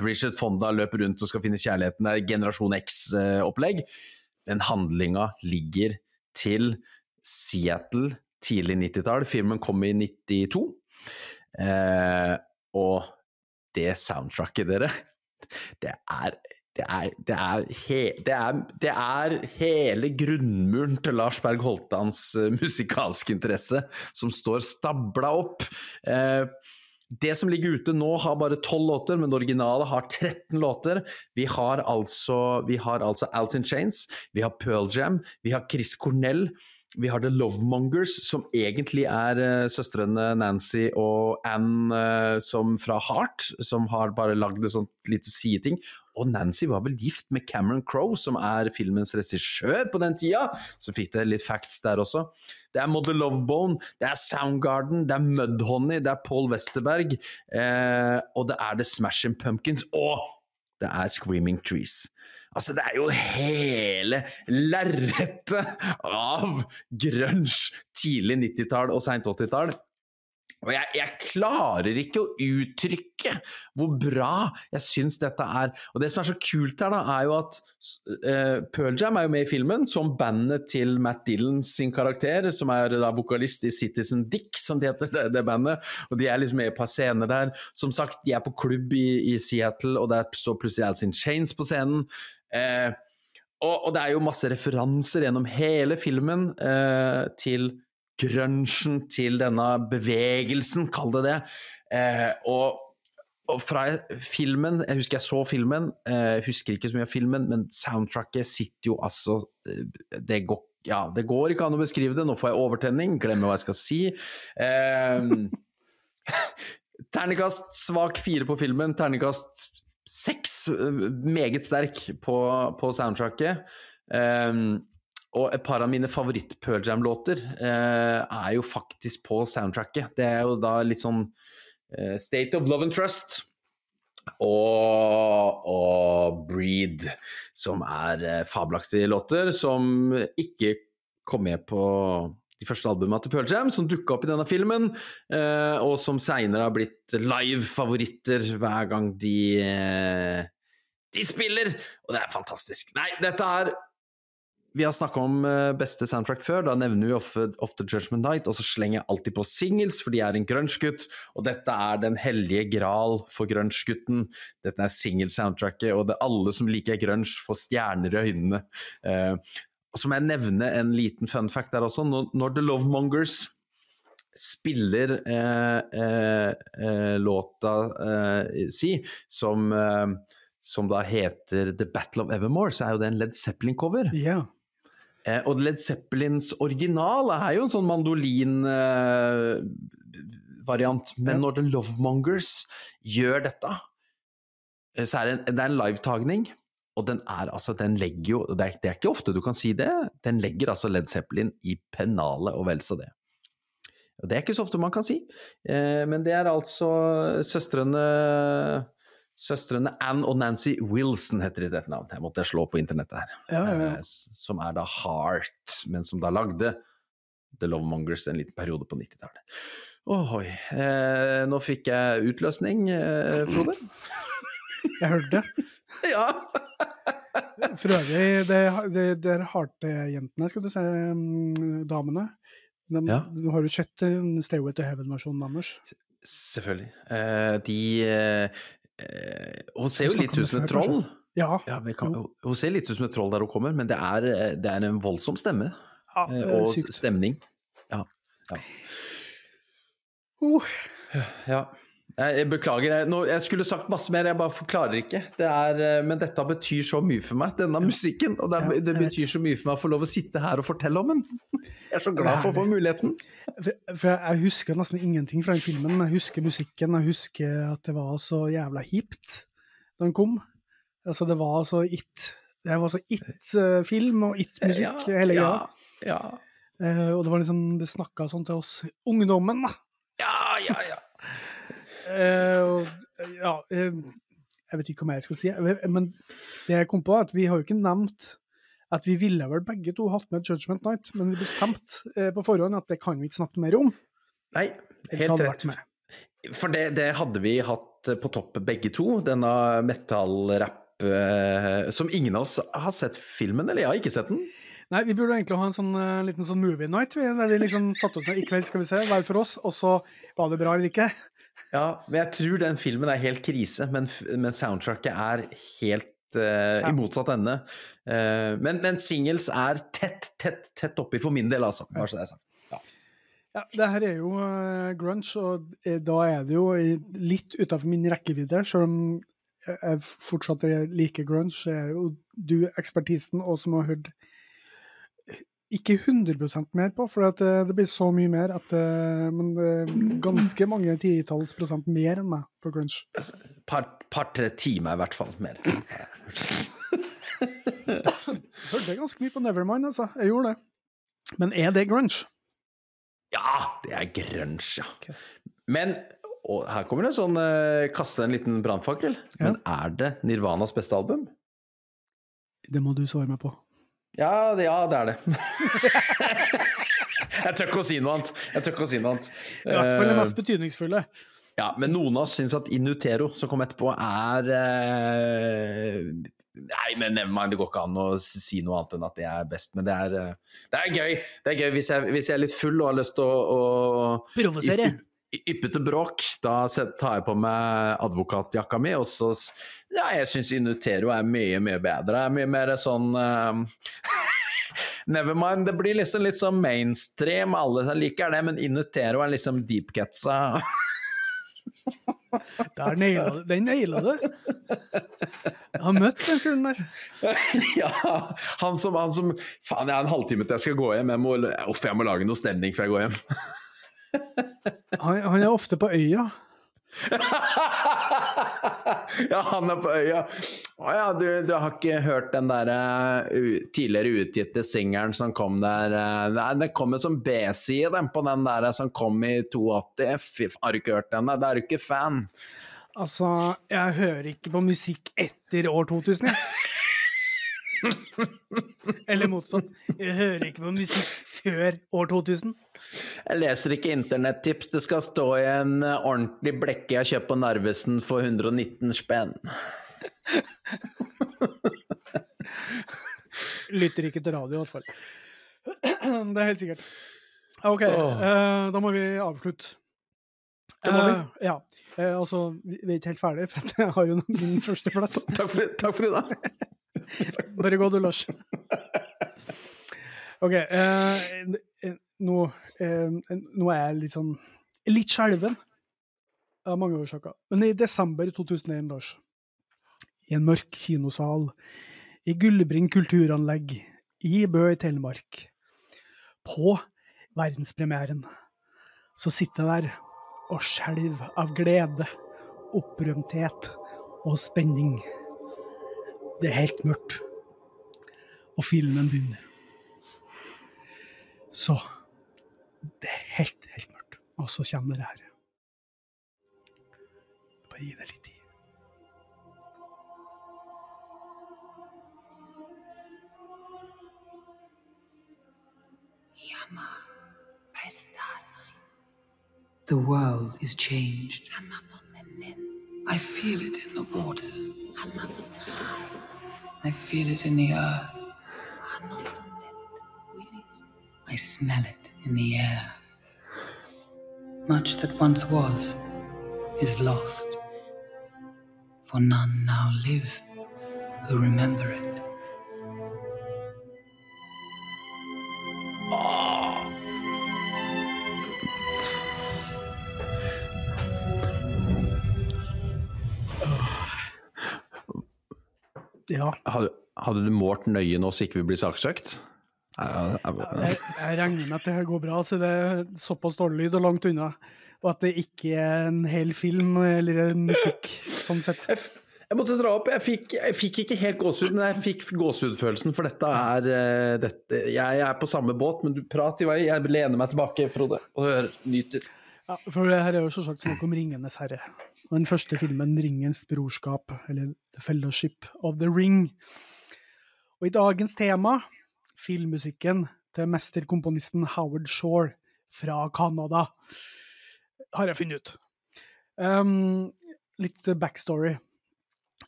Bridget Fonda løper rundt og skal finne kjærligheten. Det er Generasjon X-opplegg. Men handlinga ligger til Seattle tidlig 90-tall. Filmen kom i 92. Eh, og det soundtracket, dere, [LAUGHS] det er det er, det, er he, det, er, det er hele grunnmuren til Lars Berg Holtans uh, musikalske interesse som står stabla opp. Eh, det som ligger ute nå, har bare 12 låter, men det originale har 13 låter. Vi har altså, vi har altså Alice in Chains, vi har Pearl Jam, vi har Chris Cornell, vi har The Lovemongers, som egentlig er uh, søstrene Nancy og Anne uh, som fra Heart, som har bare lagd et sånt lite sideting. Og Nancy var vel gift med Cameron Crowe, som er filmens regissør på den tida. Så fikk det litt facts der også. Det er Mother Lovebone, det er Soundgarden, det er Mudhoney, det er Paul Westerberg, eh, og det er The Smashing Pumpkins, og det er Screaming Trees. Altså, det er jo hele lerretet av grunge tidlig 90-tall og seint 80-tall. Og jeg, jeg, klarer ikke å uttrykke hvor bra jeg syns dette er. Og det som er så kult her, da, er jo at uh, Pearl Jam er jo med i filmen som bandet til Matt Dillon sin karakter, som er da vokalist i Citizen Dick, som de heter, det, det bandet. Og de er liksom med i et par scener der. Som sagt, de er på klubb i, i Seattle, og der står plutselig Alice in Chains på scenen. Uh, og, og, det er jo masse referanser gjennom hele filmen uh, til grunchen, til denne bevegelsen, kall det det. Eh, og, og, fra filmen Jeg husker jeg så filmen, eh, husker ikke så mye av filmen, men soundtracket sitter jo altså eh, Det går ja, det går ikke an å beskrive det. Nå får jeg overtenning, glemmer hva jeg skal si. Eh, [LAUGHS] terningkast svak fire på filmen, terningkast seks, eh, meget sterk på, på soundtracket. Um, og et par av mine favoritt-Pearl Jam-låter eh, er jo faktisk på soundtracket. Det er jo da litt sånn eh, State of Love and Trust og, og Breed, som er eh, fabelaktige låter som ikke kom med på de første albumene til Pearl Jam, som dukka opp i denne filmen, eh, og som seinere har blitt live-favoritter hver gang de eh, de spiller! Og det er fantastisk. Nei, dette er vi har snakka om eh, beste soundtrack før, da nevner vi ofte, ofte Judgment Night, og så slenger jeg alltid på singles, for de er en grunge-gutt, og dette er den hellige gral for grunge-gutten. Dette er singel-soundtracket, og det er alle som liker grunge, får stjerner i øynene. Eh, og så må jeg nevne en liten fun fact der også. Når, The Lovemongers spiller eh, eh, eh, låta eh, si, som, som, da heter The Battle of Evermore, så er jo det en Led Zeppelin-cover. Yeah. Og Led Zeppelins original er jo en sånn mandolin variant, men når The Lovemongers gjør dette, så er det en, det er en livetagning. Og den er altså, den legger jo det er, det er, ikke ofte du kan si det, den legger altså Led Zeppelin i pennalet og vel så det. Og det er ikke så ofte man kan si, eh, men det er altså søstrene Søstrene Ann og Nancy Wilson heter de dette navnet. Jeg måtte slå på internettet her. Ja, ja. Eh, som er da Heart, men som da lagde The Lovemongers en liten periode på 90-tallet. Ohoi. Eh, nå fikk jeg utløsning, eh, Frode. [LAUGHS] jeg hørte det. [LAUGHS] ja. For øvrig, det, det, det er Heart-jentene, skal du si, mm, damene. De, ja. Du har jo sett Stairway to Heaven-versjonen deres? Selvfølgelig. Eh, de uh, Hun ser jo litt ut som et troll. Ja. ja kan, hun ser litt ut som et troll der hun kommer, men det er, det er en voldsom stemme. Ja, og sykt. stemning. Ja. ja. Uh. ja. Jeg beklager. Jeg, jeg, skulle sagt masse mer, jeg bare forklarer ikke. Det er, eh, men dette betyr så mye for meg, denne musikken. Og det, det, betyr så mye for meg å få lov å sitte her og fortelle om den. [LAUGHS] Jeg er så glad for å få muligheten. For, jeg husker nesten ingenting fra den filmen. Jeg husker musikken, jeg husker at det var så jævla hipt da den kom. Altså, det var så it. Det var så it-film og it-musikk hele greia. Ja, ja. Uh, og det var liksom Det snakka sånn til oss ungdommen, da. Ja, ja, ja. Uh, ja, uh, jeg vet ikke hva mer jeg skal si, men det jeg kom på, er at vi har jo ikke nevnt at vi ville vel begge to hatt med Judgment Night, men vi bestemte uh, på forhånd at det kan vi ikke snakke mer om. Nei, helt rett. For det, det, hadde vi hatt på topp begge to, denne metallrapp som ingen av oss har sett filmen, eller jeg har ikke sett den. Nei, vi burde egentlig ha en sånn liten sånn movie night, der vi liksom satte oss ned i kveld, skal vi se, hver for oss, og så var det bra eller ikke. Ja, men jeg tror den filmen er helt krise, men, men soundtracket er helt uh, ja. i motsatt ende. Uh, men, men, singles er tett, tett, tett oppi for min del, altså. Bare så det er sagt. Ja. ja, det her er jo uh, grunge, og da er det jo litt utafor min rekkevidde. Selv om jeg fortsatt liker grunge, så er jo du ekspertisen, og som har hørt ikke 100 mer på, for eh, det blir så mye mer at Men det er ganske mange titalls prosent mer enn meg på crunch. Par-tre par, timer i hvert fall mer. [LAUGHS] [LAUGHS] Hørte ganske mye på Nevermind, altså. Jeg gjorde det. Men er det grunge? Ja, det er grunge, ja. Okay. Men og her kommer det en sånn eh, Kaste en liten brannfakkel. Ja. Men er det Nirvanas beste album? Det må du svare meg på. Ja, det, ja, det er det. [LAUGHS] jeg tør ikke å si noe annet. Jeg tør ikke å si noe annet. I hvert fall det Eh, mest betydningsfulle. Ja, men noen av oss syns at Inutero, som kom etterpå, er eh, Nei, men Nevermind, det går ikke an å si noe annet enn at det er best. Men det er, eh, det er gøy. Det er gøy hvis jeg, hvis jeg er litt full og har lyst til å, å Provosere. ypp- Yppete bråk. Da tar jeg på meg advokatjakka mi, og så Ja, jeg syns Inutero er mye, mye bedre. Er mye mer sånn [LAUGHS] uh, Nevermind, det blir liksom litt sånn mainstream, alle liker det, men Inutero er liksom deepcatsa. [LAUGHS] Der naila. Den naila du. Jeg har møtt den fyren der. [LAUGHS] ja, han som, han som Faen, jeg har en halvtime til jeg skal gå hjem. Jeg må, off, jeg må lage noe stemning før jeg går hjem. Han, han er ofte på øya. Ja, han er på øya. Å ja, du, du har ikke hørt den der uh, tidligere utgitte singelen som kom der uh, Nei, det kommer som B-side, den på den der som kom i 82. Fy, f- har du ikke hørt den? Da er du ikke fan. Altså, jeg hører ikke på musikk etter år 2000, jeg. [LAUGHS] Eller motsatt. Jeg hører ikke på musikk før år 2000. Jeg leser ikke internettips. Det skal stå i en uh, ordentlig blekke jeg har kjøpt på Narvesen for 119 spenn. [LAUGHS] Lytter ikke til radio, i hvert fall. [CLEARS THROAT] Det er helt sikkert. OK, oh. eh, da må vi avslutte. Det må vi. Eh, ja. Eh, altså, vi vi er ikke helt ferdige, for jeg har jo min førsteplass. Takk for, takk for i dag. [LAUGHS] [LAUGHS] Bare gå du, Lars. OK. eh, nå, eh, nå er jeg litt sånn Litt skjelven av mange årsaker. Men i desember 2001, Lars, i en mørk kinosal i Gullbring kulturanlegg i Bø i Telemark, på verdenspremieren, så sitter jeg der og skjelver av glede, opprømthet og spenning. Det er helt mørkt. Og filmen begynner. Så Det er helt, helt mørkt. Og så kommer det her. Bare gi det litt tid. Yama, The world is changed. I feel it in the water. I feel it in the earth. I smell it in the air. Much that once was is lost. For none now live who remember it. Ah. Ja, Hadde, hadde du målt nøye nå så ikke vi blir saksøkt? Ja, jeg, jeg regner med at det går bra, så det er såpass dårlig lyd og langt unna. Og at det ikke er en hel film eller musikk, sånn sett. Jeg, jeg måtte dra opp. Jeg fikk, jeg fikk ikke helt gåsehud, men jeg fikk gåsehudfølelsen, for dette er eh, dette, Jeg er på samme båt, men du prat i vei. Jeg lener meg tilbake, Frode, og hører, nyter. Ja, for det her er jo selvsagt snakk om Ringenes herre. Den første filmen, 'Ringens brorskap', eller 'The Fellowship of the Ring'. Og i dagens tema, filmmusikken til mesterkomponisten Howard Shore fra Canada, har jeg funnet ut. Um, litt backstory.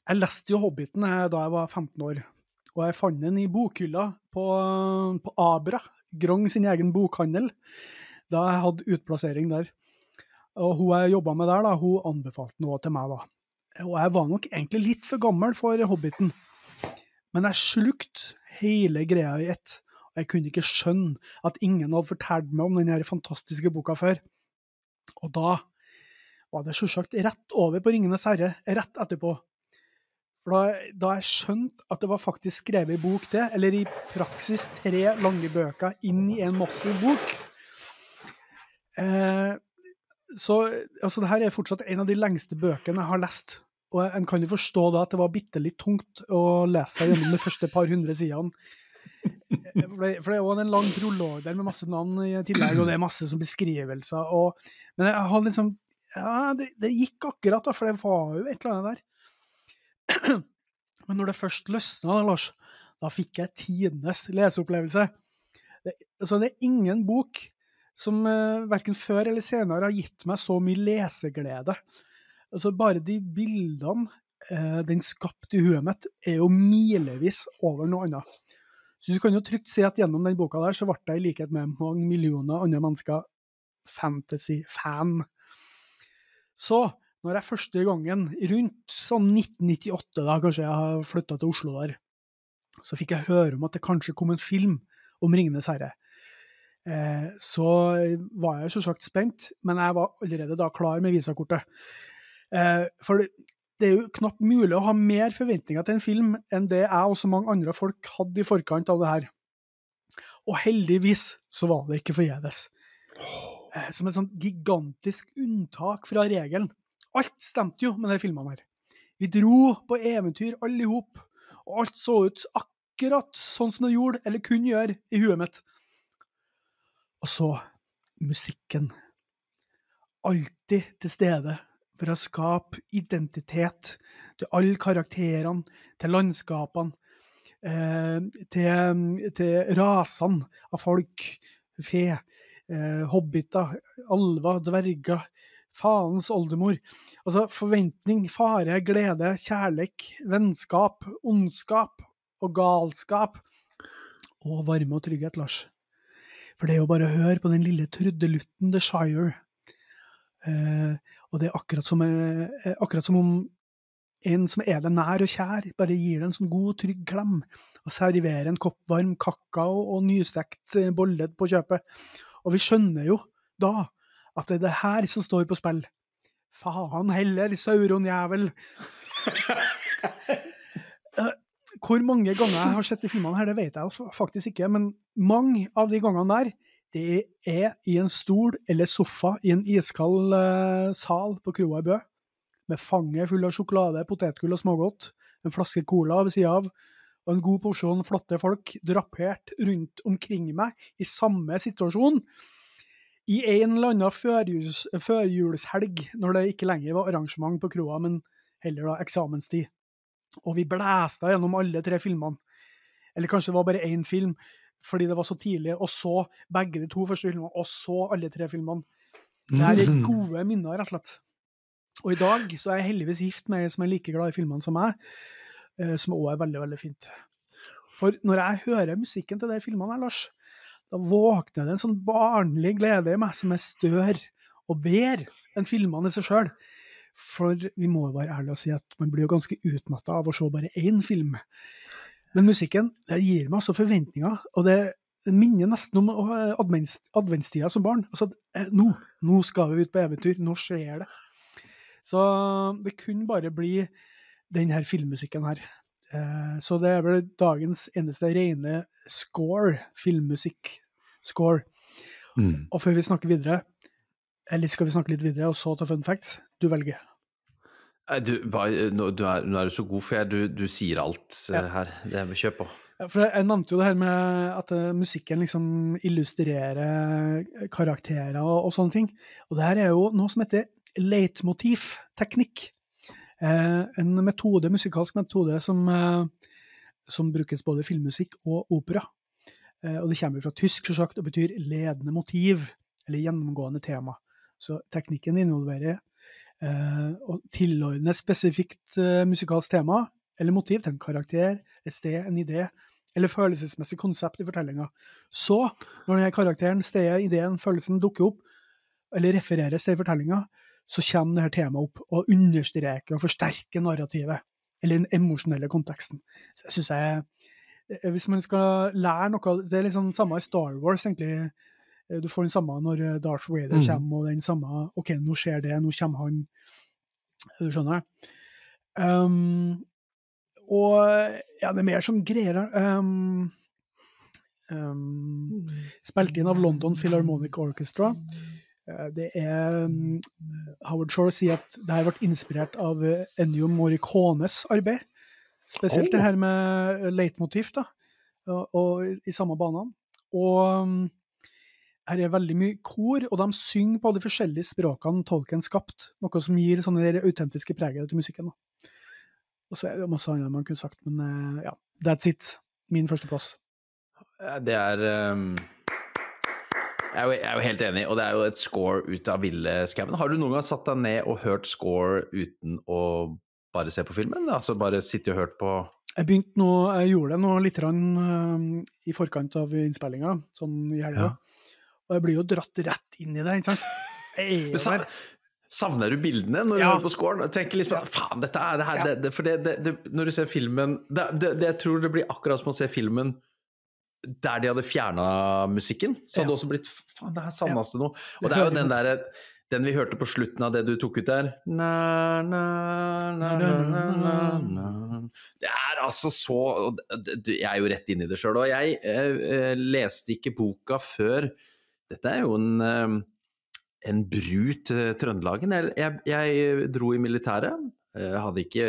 Jeg leste jo 'Hobbiten' eh, da jeg var 15 år, og jeg fant den i bokhylla på, på Abra, Grong sin egen bokhandel, da jeg hadde utplassering der. Og hun jeg jobba med der, da, hun anbefalte noe til meg, da. Og jeg var nok egentlig litt for gammel for Hobbiten, men jeg slukte hele greia i ett. Og jeg kunne ikke skjønne at ingen hadde fortalt meg om denne fantastiske boka før. Og da var det sjølsagt rett over på Ringenes herre, rett etterpå. For da, da jeg skjønte at det var faktisk skrevet i bok, det, eller i praksis tre lange bøker inn i en massiv bok eh, Så altså, det her er fortsatt en av de lengste bøkene jeg har lest. Og en kan jo forstå da at det var bitte litt tungt å lese seg gjennom de første par hundre sidene. For det, for det er jo en lang prolog der med masse navn i tillegg, og det er masse som beskrivelser. Og, men jeg har liksom Ja, det, det gikk akkurat, da, for det var jo et eller annet der. Men når det først løsna, da, Lars, da fikk jeg tidenes leseopplevelse. Det, altså, det er ingen bok som eh, verken før eller senere har gitt meg så mye leseglede. Altså, bare de bildene eh, den skapte i huet mitt, er jo milevis over noe annet. Så du kan jo trygt si at gjennom den boka der, så ble jeg i likhet med mange millioner andre mennesker fantasy-fan. Så når jeg første gangen, rundt sånn 1998, da kanskje jeg flytta til Oslo der, så fikk jeg høre om at det kanskje kom en film om Ringenes herre. Eh, så var jeg selvsagt spent, men jeg var allerede da klar med visakortet. Eh, for det, er jo knapt mulig å ha mer forventninger til en film enn det jeg og så mange andre folk hadde i forkant av det her. Og heldigvis så var det ikke forgjeves. Eh, som et sånt gigantisk unntak fra regelen. Alt stemte jo med de filmene her. Vi dro på eventyr alle i hop, og alt så ut akkurat sånn som det gjorde, eller kunne gjøre, i huet mitt. Og så musikken. Alltid til stede for å skape identitet til alle karakterene, til landskapene, eh, til, til rasene av folk, fe, eh, hobbiter, alver, dverger, faens oldemor. Altså forventning, fare, glede, kjærlek, vennskap, ondskap og galskap. Og varme og trygghet, Lars. For det er jo bare å høre på den lille trudelutten The Shire. Eh, og det er akkurat som, eh, akkurat som om en som er deg nær og kjær, bare gir deg en sånn god, trygg klem, og serverer en kopp varm kakao og nystekt eh, bolle på kjøpet. Og vi skjønner jo da at det er det her som står på spill. Faen heller, Sauron-jævel! Eh, [LAUGHS] Hvor mange ganger jeg har sett de filmene her, det vet jeg faktisk ikke, men mange av de gangene der, det er i en stol eller sofa i en iskald uh, sal på kroa i Bø, med fanget full av sjokolade, potetgull og smågodt, en flaske cola ved sida av, og en god porsjon flotte folk drapert rundt omkring meg i samme situasjon. I en eller annen førjuls, førjulshelg, når det ikke lenger var arrangement på kroa, men heller da eksamenstid. Og vi blæsta gjennom alle tre filmene. Eller kanskje det var bare én film, fordi det var så tidlig, og så begge de to første filmene, og så alle tre filmene. Det her er gode minner, rett og slett. Og i dag så er jeg heldigvis gift med ei som er like glad i filmene som meg, eh, som òg er veldig, veldig fint. For når jeg hører musikken til de filmene her, Lars, da våkner det en sånn barnlig glede i meg som er større og bedre enn filmene i seg sjøl. For vi må jo være ærlige og si at man blir jo ganske utmatta av å se bare én film. Men musikken det gir meg altså forventninger, og det minner nesten om adventstida som barn. Altså, eh, nå, nå skal vi ut på eventyr, nå skjer det. Så det kunne bare bli den her filmmusikken her. Eh, Så det er vel dagens eneste rene score, filmmusikk-score. Mm. Og før vi snakker videre, eller skal vi snakke litt videre, og så ta fun facts? Du velger. Du, bare, nå, du, er, nå er du så god, for jeg, du, du sier alt eh, Ja. her. Det vi kjøper. på. Ja, For jeg nevnte jo det her med at eh, musikken liksom illustrerer karakterer og, og sånne ting. Og det her er jo noe som heter leitmotivteknikk. Eh, en metode, musikalsk metode som, eh, som brukes både i filmmusikk og opera. Eh, og det kommer fra tysk, selvsagt, og betyr ledende motiv, eller gjennomgående tema. Så teknikken involverer eh, å tilordne spesifikt eh, musikalsk tema eller motiv til en karakter, et sted, en idé eller følelsesmessig konsept i fortellinga. Så, når denne karakteren, stedet, ideen, følelsen dukker opp, eller refereres til i fortellinga, så kommer dette temaet opp og understreker og forsterker narrativet, eller den emosjonelle konteksten. Så jeg synes jeg, eh, Hvis man skal lære noe Det er liksom samme i Star Wars, egentlig. Eh, Du får den samme når eh, Darth Vader Mm. kommer, og den samme OK, nå skjer det, nå kommer han. Du skjønner? Um, Og ja, det er mer sånn greier um, um, Spilt inn av London Philharmonic Orchestra. Eh, Det er Howard Shore sier at det her ble inspirert av eh, Ennio Morricones arbeid. Spesielt Oh. det her med eh, leitmotiv, da. Og, og i- samme banene. Og her er veldig mye kor, og de synger på de forskjellige språkene Tolkien skapt. Noe som gir sånne der autentiske preget til musikken. da. Og så er det masse annet man kunne sagt, men eh, ja, that's it. Min førsteplass. Ja, Det er um, jeg er, jo, jeg er jo helt enig, og det er jo et score ut av ville skauen. Har du noen gang satt deg ned og hørt score uten å bare se på filmen? Altså bare sitte og hørt på Jeg begynte nå, jeg gjorde det nå litt grann, um, i forkant av innspillinga, sånn i helga. Og jeg blir jo dratt rett inn i det, ikke sant. Jeg er [LAUGHS] jo der. Savner du bildene når du Ja. hører på scoren? Tenker liksom faen, dette er det her Ja. det, For det, det, når du ser filmen det, Jeg tror det blir akkurat som å se filmen der de hadde fjerna musikken. Så hadde det Ja. også blitt Faen, det her savnes det noe. Og Det er jo den der, derre den vi hørte på slutten av det du tok ut der na, na, na, na, na, na, na. Det er altså så Jeg er jo rett inn i det sjøl, og jeg eh, eh, leste ikke boka før Dette er jo en eh, en bru til Trøndelagen. Jeg, jeg, jeg dro i militæret. Jeg hadde ikke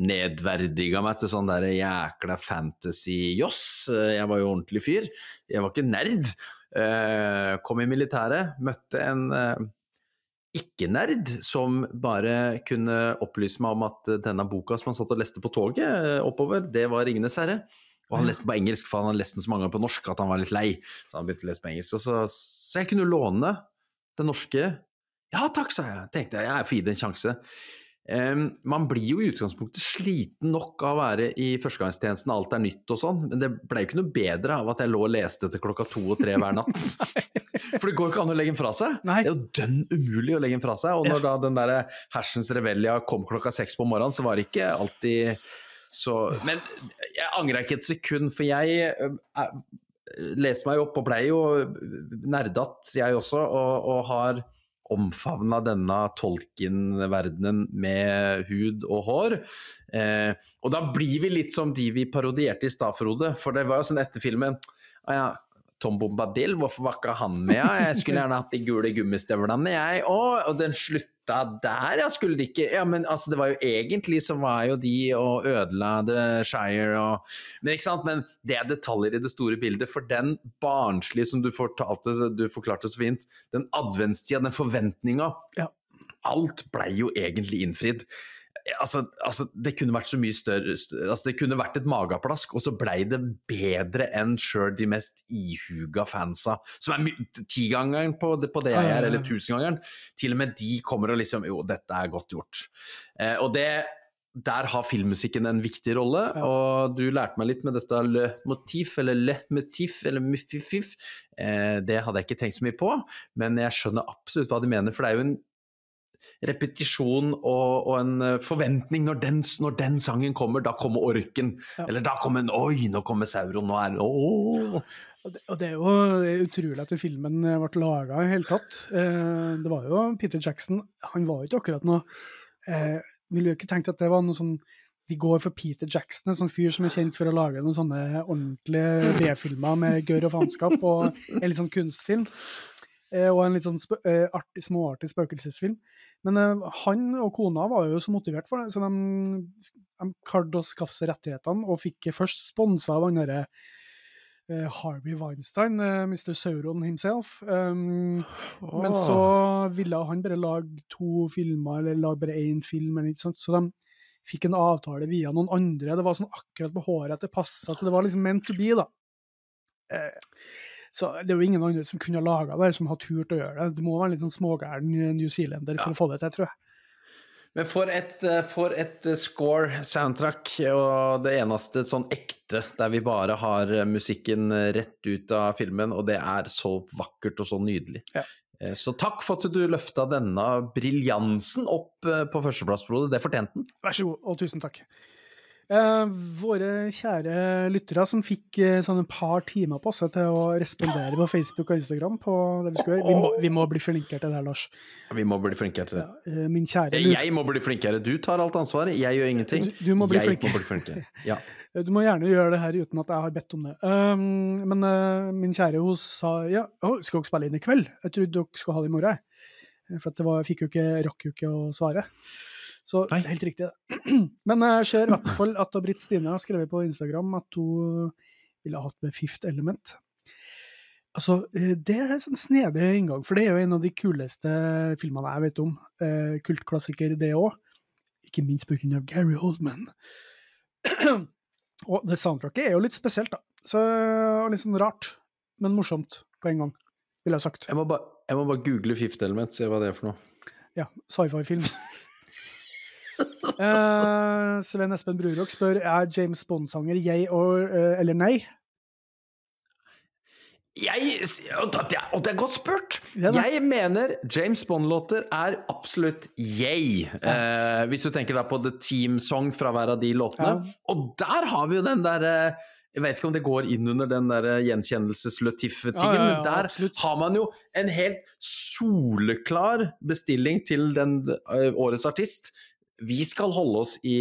nedverdiga meg til sånn der jækla fantasy-joss. Jeg var jo ordentlig fyr. Jeg var ikke nerd. Eh, Kom i militæret, møtte en eh, ikke-nerd som bare kunne opplyse meg om at denne boka som han satt og leste på toget eh, oppover, det var 'Ringenes herre'. Og han leste på engelsk, for han hadde lest den så mange ganger på norsk at han var litt lei. Så han begynte å lese på engelsk. Så, så jeg kunne låne det norske. Ja takk, sa jeg. Tenkte jeg, jeg får gi det en sjanse. Um, man blir jo i utgangspunktet sliten nok av å være i førstegangstjenesten, alt er nytt og sånn, men det ble jo ikke noe bedre av at jeg lå og leste til klokka to og tre hver natt. [LAUGHS] For det går ikke an å legge den fra seg. Nei. Det er jo dønn umulig å legge den fra seg. Og når da den der Hersens Revelja kom klokka seks på morgenen, så var det ikke alltid så Men jeg angrer ikke et sekund, for jeg jeg leser meg opp og pleier jo nerdatt, jeg også, og, og har omfavna denne Tolkien-verdenen med hud og hår. Eh, og da blir vi litt som de vi parodierte i stad, Frode, for det var jo sånn etter filmen ah, ja, Tom Bombadil, hvorfor var ikke han med? Ja? Jeg skulle gjerne hatt de gule gummistøvlene, jeg òg. Og den slutta der, ja, skulle ikke Ja, men altså, det var jo egentlig så var jo de og ødela The Shire og Men ikke sant, men det er detaljer i det store bildet, for den barnslige som du fortalte, du forklarte så fint, den adventstida, den forventninga, Ja. alt blei jo egentlig innfridd. Altså, altså, det kunne vært så mye større altså, Det kunne vært et mageplask, og så blei det bedre enn sjøl de mest ihuga fansa, som er tigangeren på, på det jeg er, eller tusengangeren. Til og med de kommer og liksom Jo, dette er godt gjort. Eh, og det der har filmmusikken en viktig rolle, Ja. og du lærte meg litt med dette le motif, eller le motif, eller muffifif. Eh, det hadde jeg ikke tenkt så mye på, men jeg skjønner absolutt hva de mener, for det er jo en repetisjon og, og en eh, forventning når den, når den sangen kommer, da kommer orken. Ja. Eller da kommer en Oi, nå kommer Sauron, nå er Åh! Og det, og det er jo utrolig at filmen eh, ble laga i det hele tatt. Eh, det var jo Peter Jackson, han var jo ikke akkurat noe eh, Ville jo ikke tenkt at det var noe sånn Vi går for Peter Jackson, en sånn fyr som er kjent for å lage noen sånne ordentlige B-filmer med gørr og faenskap, og en litt sånn kunstfilm. Eh, og en litt sånn eh, artig, småartig spøkelsesfilm. Men eh, han og kona var jo så motivert for det, så de, de klarte å skaffe seg rettighetene, og fikk først sponsa av han derre Harvey Weinstein, Mr. Sauron himself. Um, Men så ville han bare lage to filmer, eller lage bare én film, eller noe sånt. så de fikk en avtale via noen andre. Det var sånn akkurat på håret at det passa, så det var liksom meant to be, da. Eh, så det er jo ingen andre som kunne ha laga det, som har turt å gjøre det. Du må være litt sånn smågæren newzealender for å få det til, tror jeg. Men for et, eh, for et eh, score, soundtrack, og det eneste sånn ekte, der vi bare har eh, musikken eh, rett ut av filmen, og det er så vakkert og så nydelig. Ja. Eh, Så takk for at du løfta denne briljansen opp eh, på førsteplass, Frode. Det fortjente den. Vær så god, og tusen takk. Eh, våre kjære lyttere som fikk eh, sånn et par timer på seg til å respondere på Facebook og Instagram på det vi skal gjøre. Vi må, vi må bli flinkere til det her, Lars. Vi må bli flinkere til det. Ja, eh, min kjære lut- Jeg må bli flinkere. Du tar alt ansvaret, jeg gjør ingenting. Du- du må bli jeg flinkere. må bli flinkere. Ja. [LAUGHS] Eh, Du må gjerne gjøre det her uten at jeg har bedt om det. Um, men uh, min kjære hun sa ja, å, skal dere spille inn i kveld? Jeg trodde dere skulle ha det i morgen. For at det var, jeg fikk jo ikke, rakk jo ikke å svare. Så Nei. helt riktig, det. [CLEARS THROAT] Men jeg ser i hvert fall at Britt Stine har skrevet på Instagram at hun ville ha hatt med Fifth Element. Altså, eh, Det er en sånn snedig inngang, for det er jo en av de kuleste filmene jeg vet om. Eh, Kultklassiker, det òg. Ikke minst pga. Gary Oldman. [CLEARS THROAT] Og det soundtracket er jo litt spesielt, da. Så litt sånn rart, men morsomt på en gang, ville jeg sagt. Jeg, må bare, jeg må bare google Fifth Element, se hva det er for noe. Ja, sci-fi-film. Eh, Sven Espen Brurok spør er James Bond-sanger jeg og, uh, eller nei. Jeg, og det er- godt spurt! Jeg mener James Bond-låter er absolutt yay. Eh, hvis du tenker da på The Team Song fra hver av de låtene. Og der har vi jo den derre Jeg vet ikke om det går inn under den der gjenkjennelsesløtiffe-tingen, Ja, ja, ja, men der absolutt. har man jo en helt soleklar bestilling til den eh, årets artist. Vi skal holde oss i,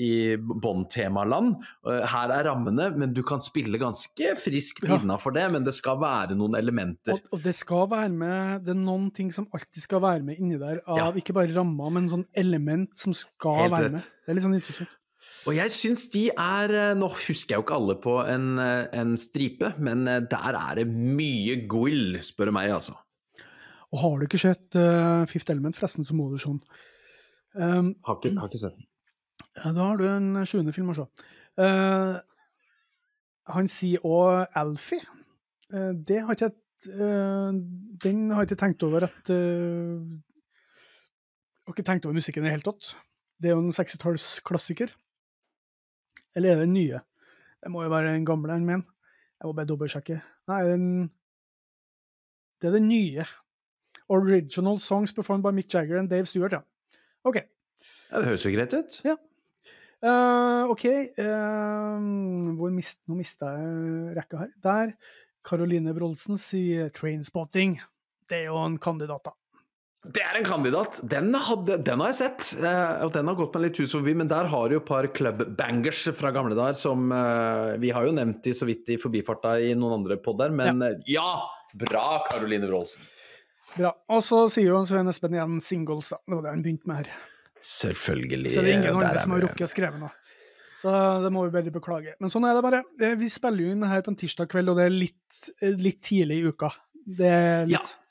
i Bond-temaland. Eh, Her er rammene, men du kan spille ganske friskt Ja. innafor det. Men det skal være noen elementer. Og, og det skal være med Det er noen ting som alltid skal være med inni der, av Ja. ikke bare rammer, men sånn element som skal Helt være rett. med. Det er litt sånn interessant. Og jeg syns de er eh, Nå husker jeg jo ikke alle på en, eh, en stripe, men der er det mye gull, spør du meg, altså. Og har du ikke sett uh, Fifth Element, forresten, så må du den. Um, Har ikke, har ikke sett den. Da har du en sjuende film å se. Uh, han sier òg Alfie. Uh, det har ikke jeg eh, Den har jeg ikke tenkt over at uh, Har ikke tenkt over musikken i det hele tatt. Det er jo en 60-tallsklassiker. Eller er det den nye? Det må jo være den gamle, han mener. Jeg må bare dobbeltsjekke. Nei, den Det er den nye. Original songs performed by Mick Jagger and Dave Stewart, ja. OK. Ja, det høres jo greit ut. Eh, OK. uh, hvor mist, nå mista jeg rekka her. Der. Caroline Wroldsen sier 'Trainspotting'. Det er jo en kandidat, da. Det er en kandidat. Den, hadde, den har jeg sett, eh, og den har gått meg litt hus forbi. Men der har du jo et par clubbangers fra gamle dager som Vi har jo nevnt de så vidt i forbifarta i noen andre podder, men ja. ja! Bra, Caroline Wroldsen. Bra. Og så sier jo Svein Espen igjen 'singles', da. Det var det han begynte med her. Selvfølgelig. Så det er ingen andre som har rukket å skrive noe. Så det må vi veldig beklage. Men sånn er det bare. Vi spiller jo inn her på en tirsdag kveld, og det er litt, eh, litt tidlig i uka. Det er litt Og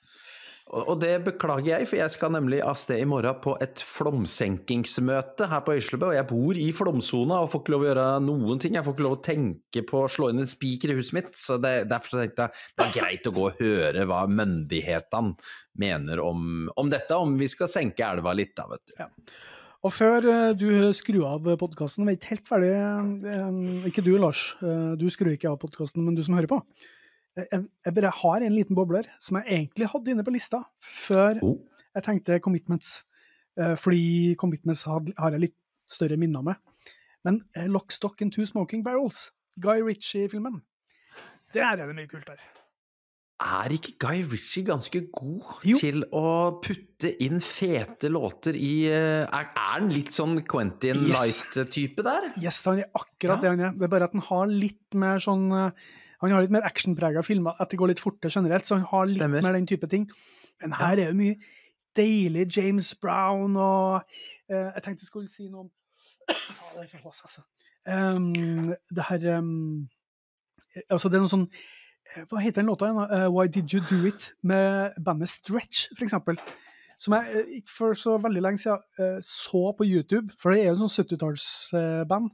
og det beklager jeg, for jeg skal nemlig av sted i morgen på et flomsenkingsmøte her på Øyslebø. Og jeg bor i flomsona og får ikke lov å gjøre noen ting. Jeg får ikke lov å tenke på å slå inn en spiker i huset mitt. Så det, derfor tenkte jeg det er greit å gå og høre hva myndighetene mener om, om dette. Om vi skal senke elva litt, da, vet du. Og før eh, du skrur av podkasten, vi er ikke helt ferdig eh, Ikke du, Lars. eh, Du skrur ikke av podkasten, men du som hører på. Eh, Jeg, jeg bare har en liten bobler som jeg egentlig hadde inne på lista før Oh. jeg tenkte Commitments. Eh, Fordi Commitments har jeg litt større minner med. Men Lockstock Lock, and Two Smoking Barrels, Guy Ritchie-filmen, der er det mye kult der. Er ikke Guy Ritchie ganske god Jo. til å putte inn fete låter i eh, Er, er han litt sånn Quentin Yes. Light-type der? Yes, han er akkurat Ja. det han er. Det er bare at han har litt mer sånn eh, Han har litt mer actionprega filmer, at det går litt fortere generelt, så han har litt Stemmer. mer den type ting. Men her er jo mye deilig James Brown og eh, Jeg tenkte jeg skulle si noe om [COUGHS] Ja, det er så hås, altså. Um, det her um, Altså, det er noe sånn eh, Hva heter den låta igjen? Eh, Why Did You Do It? Med bandet Stretch, for eksempel. Som jeg eh, ikke for så veldig lenge siden så på YouTube, for det er jo en sånn 70-tallsband. Det er jo be,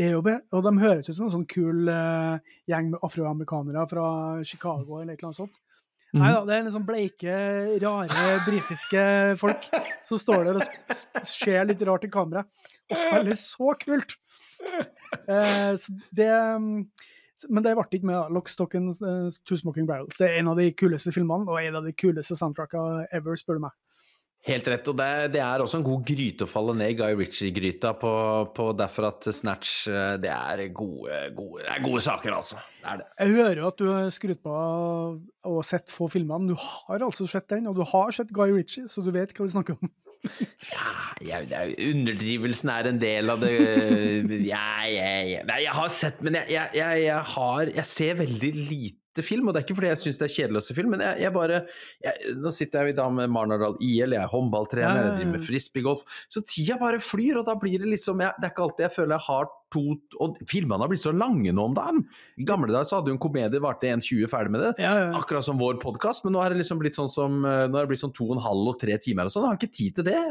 og de høres ut som en sånn kul uh, gjeng med afroamerikanere fra Chicago eller et eller annet sånt. Mm. Nei da, det er liksom bleike, rare britiske folk som står der og ser litt rart i kamera og spiller så kult! Uh, så det Men det ble ikke med. da. Lock, Stock and uh, Two Smoking Barrels. Det er en av de kuleste filmene og en av de kuleste soundtrackene ever, spør du meg. Helt rett, og det, det, er også en god gryte å falle ned i Guy Ritchie-gryta på, på, derfor at Snatch eh, det er gode, gode, det er gode saker, altså. Det er det. Jeg hører at du har skrudd på og sett få filmer, men du har altså sett den, og du har sett Guy Ritchie, så du vet hva vi snakker om. [LAUGHS] ja, ja, er, underdrivelsen er en del av det [LAUGHS] ja, ja, ja. Nei, jeg har sett, men jeg, jeg, jeg har Jeg ser veldig lite film, og det er ikke fordi jeg syns det er kjedelig å se film, men jeg, jeg bare jeg, Nå sitter jeg da med Marnardal IL, jeg er håndballtrener, jeg driver med frisbeegolf, så tida bare flyr, og da blir det liksom jeg, Det er ikke alltid jeg føler jeg har to Og filmene har blitt så lange nå om dagen! I gamle dager så hadde jo en komedie det 1,20 ferdig med det, ja, ja. akkurat som vår podkast, men nå er det liksom blitt sånn som Nå er det blitt sånn to og en halv og tre timer og sånn, jeg har ikke tid til det.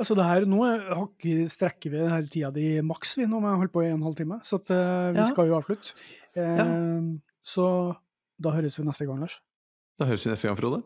Altså det her, Nå strekker vi denne tida di maks, vi. Nå må jeg holde på i en halv time. Så at, uh, vi ja. skal jo avslutte. Uh, så da høres vi neste gang, Lars. Da høres vi neste gang, Frode.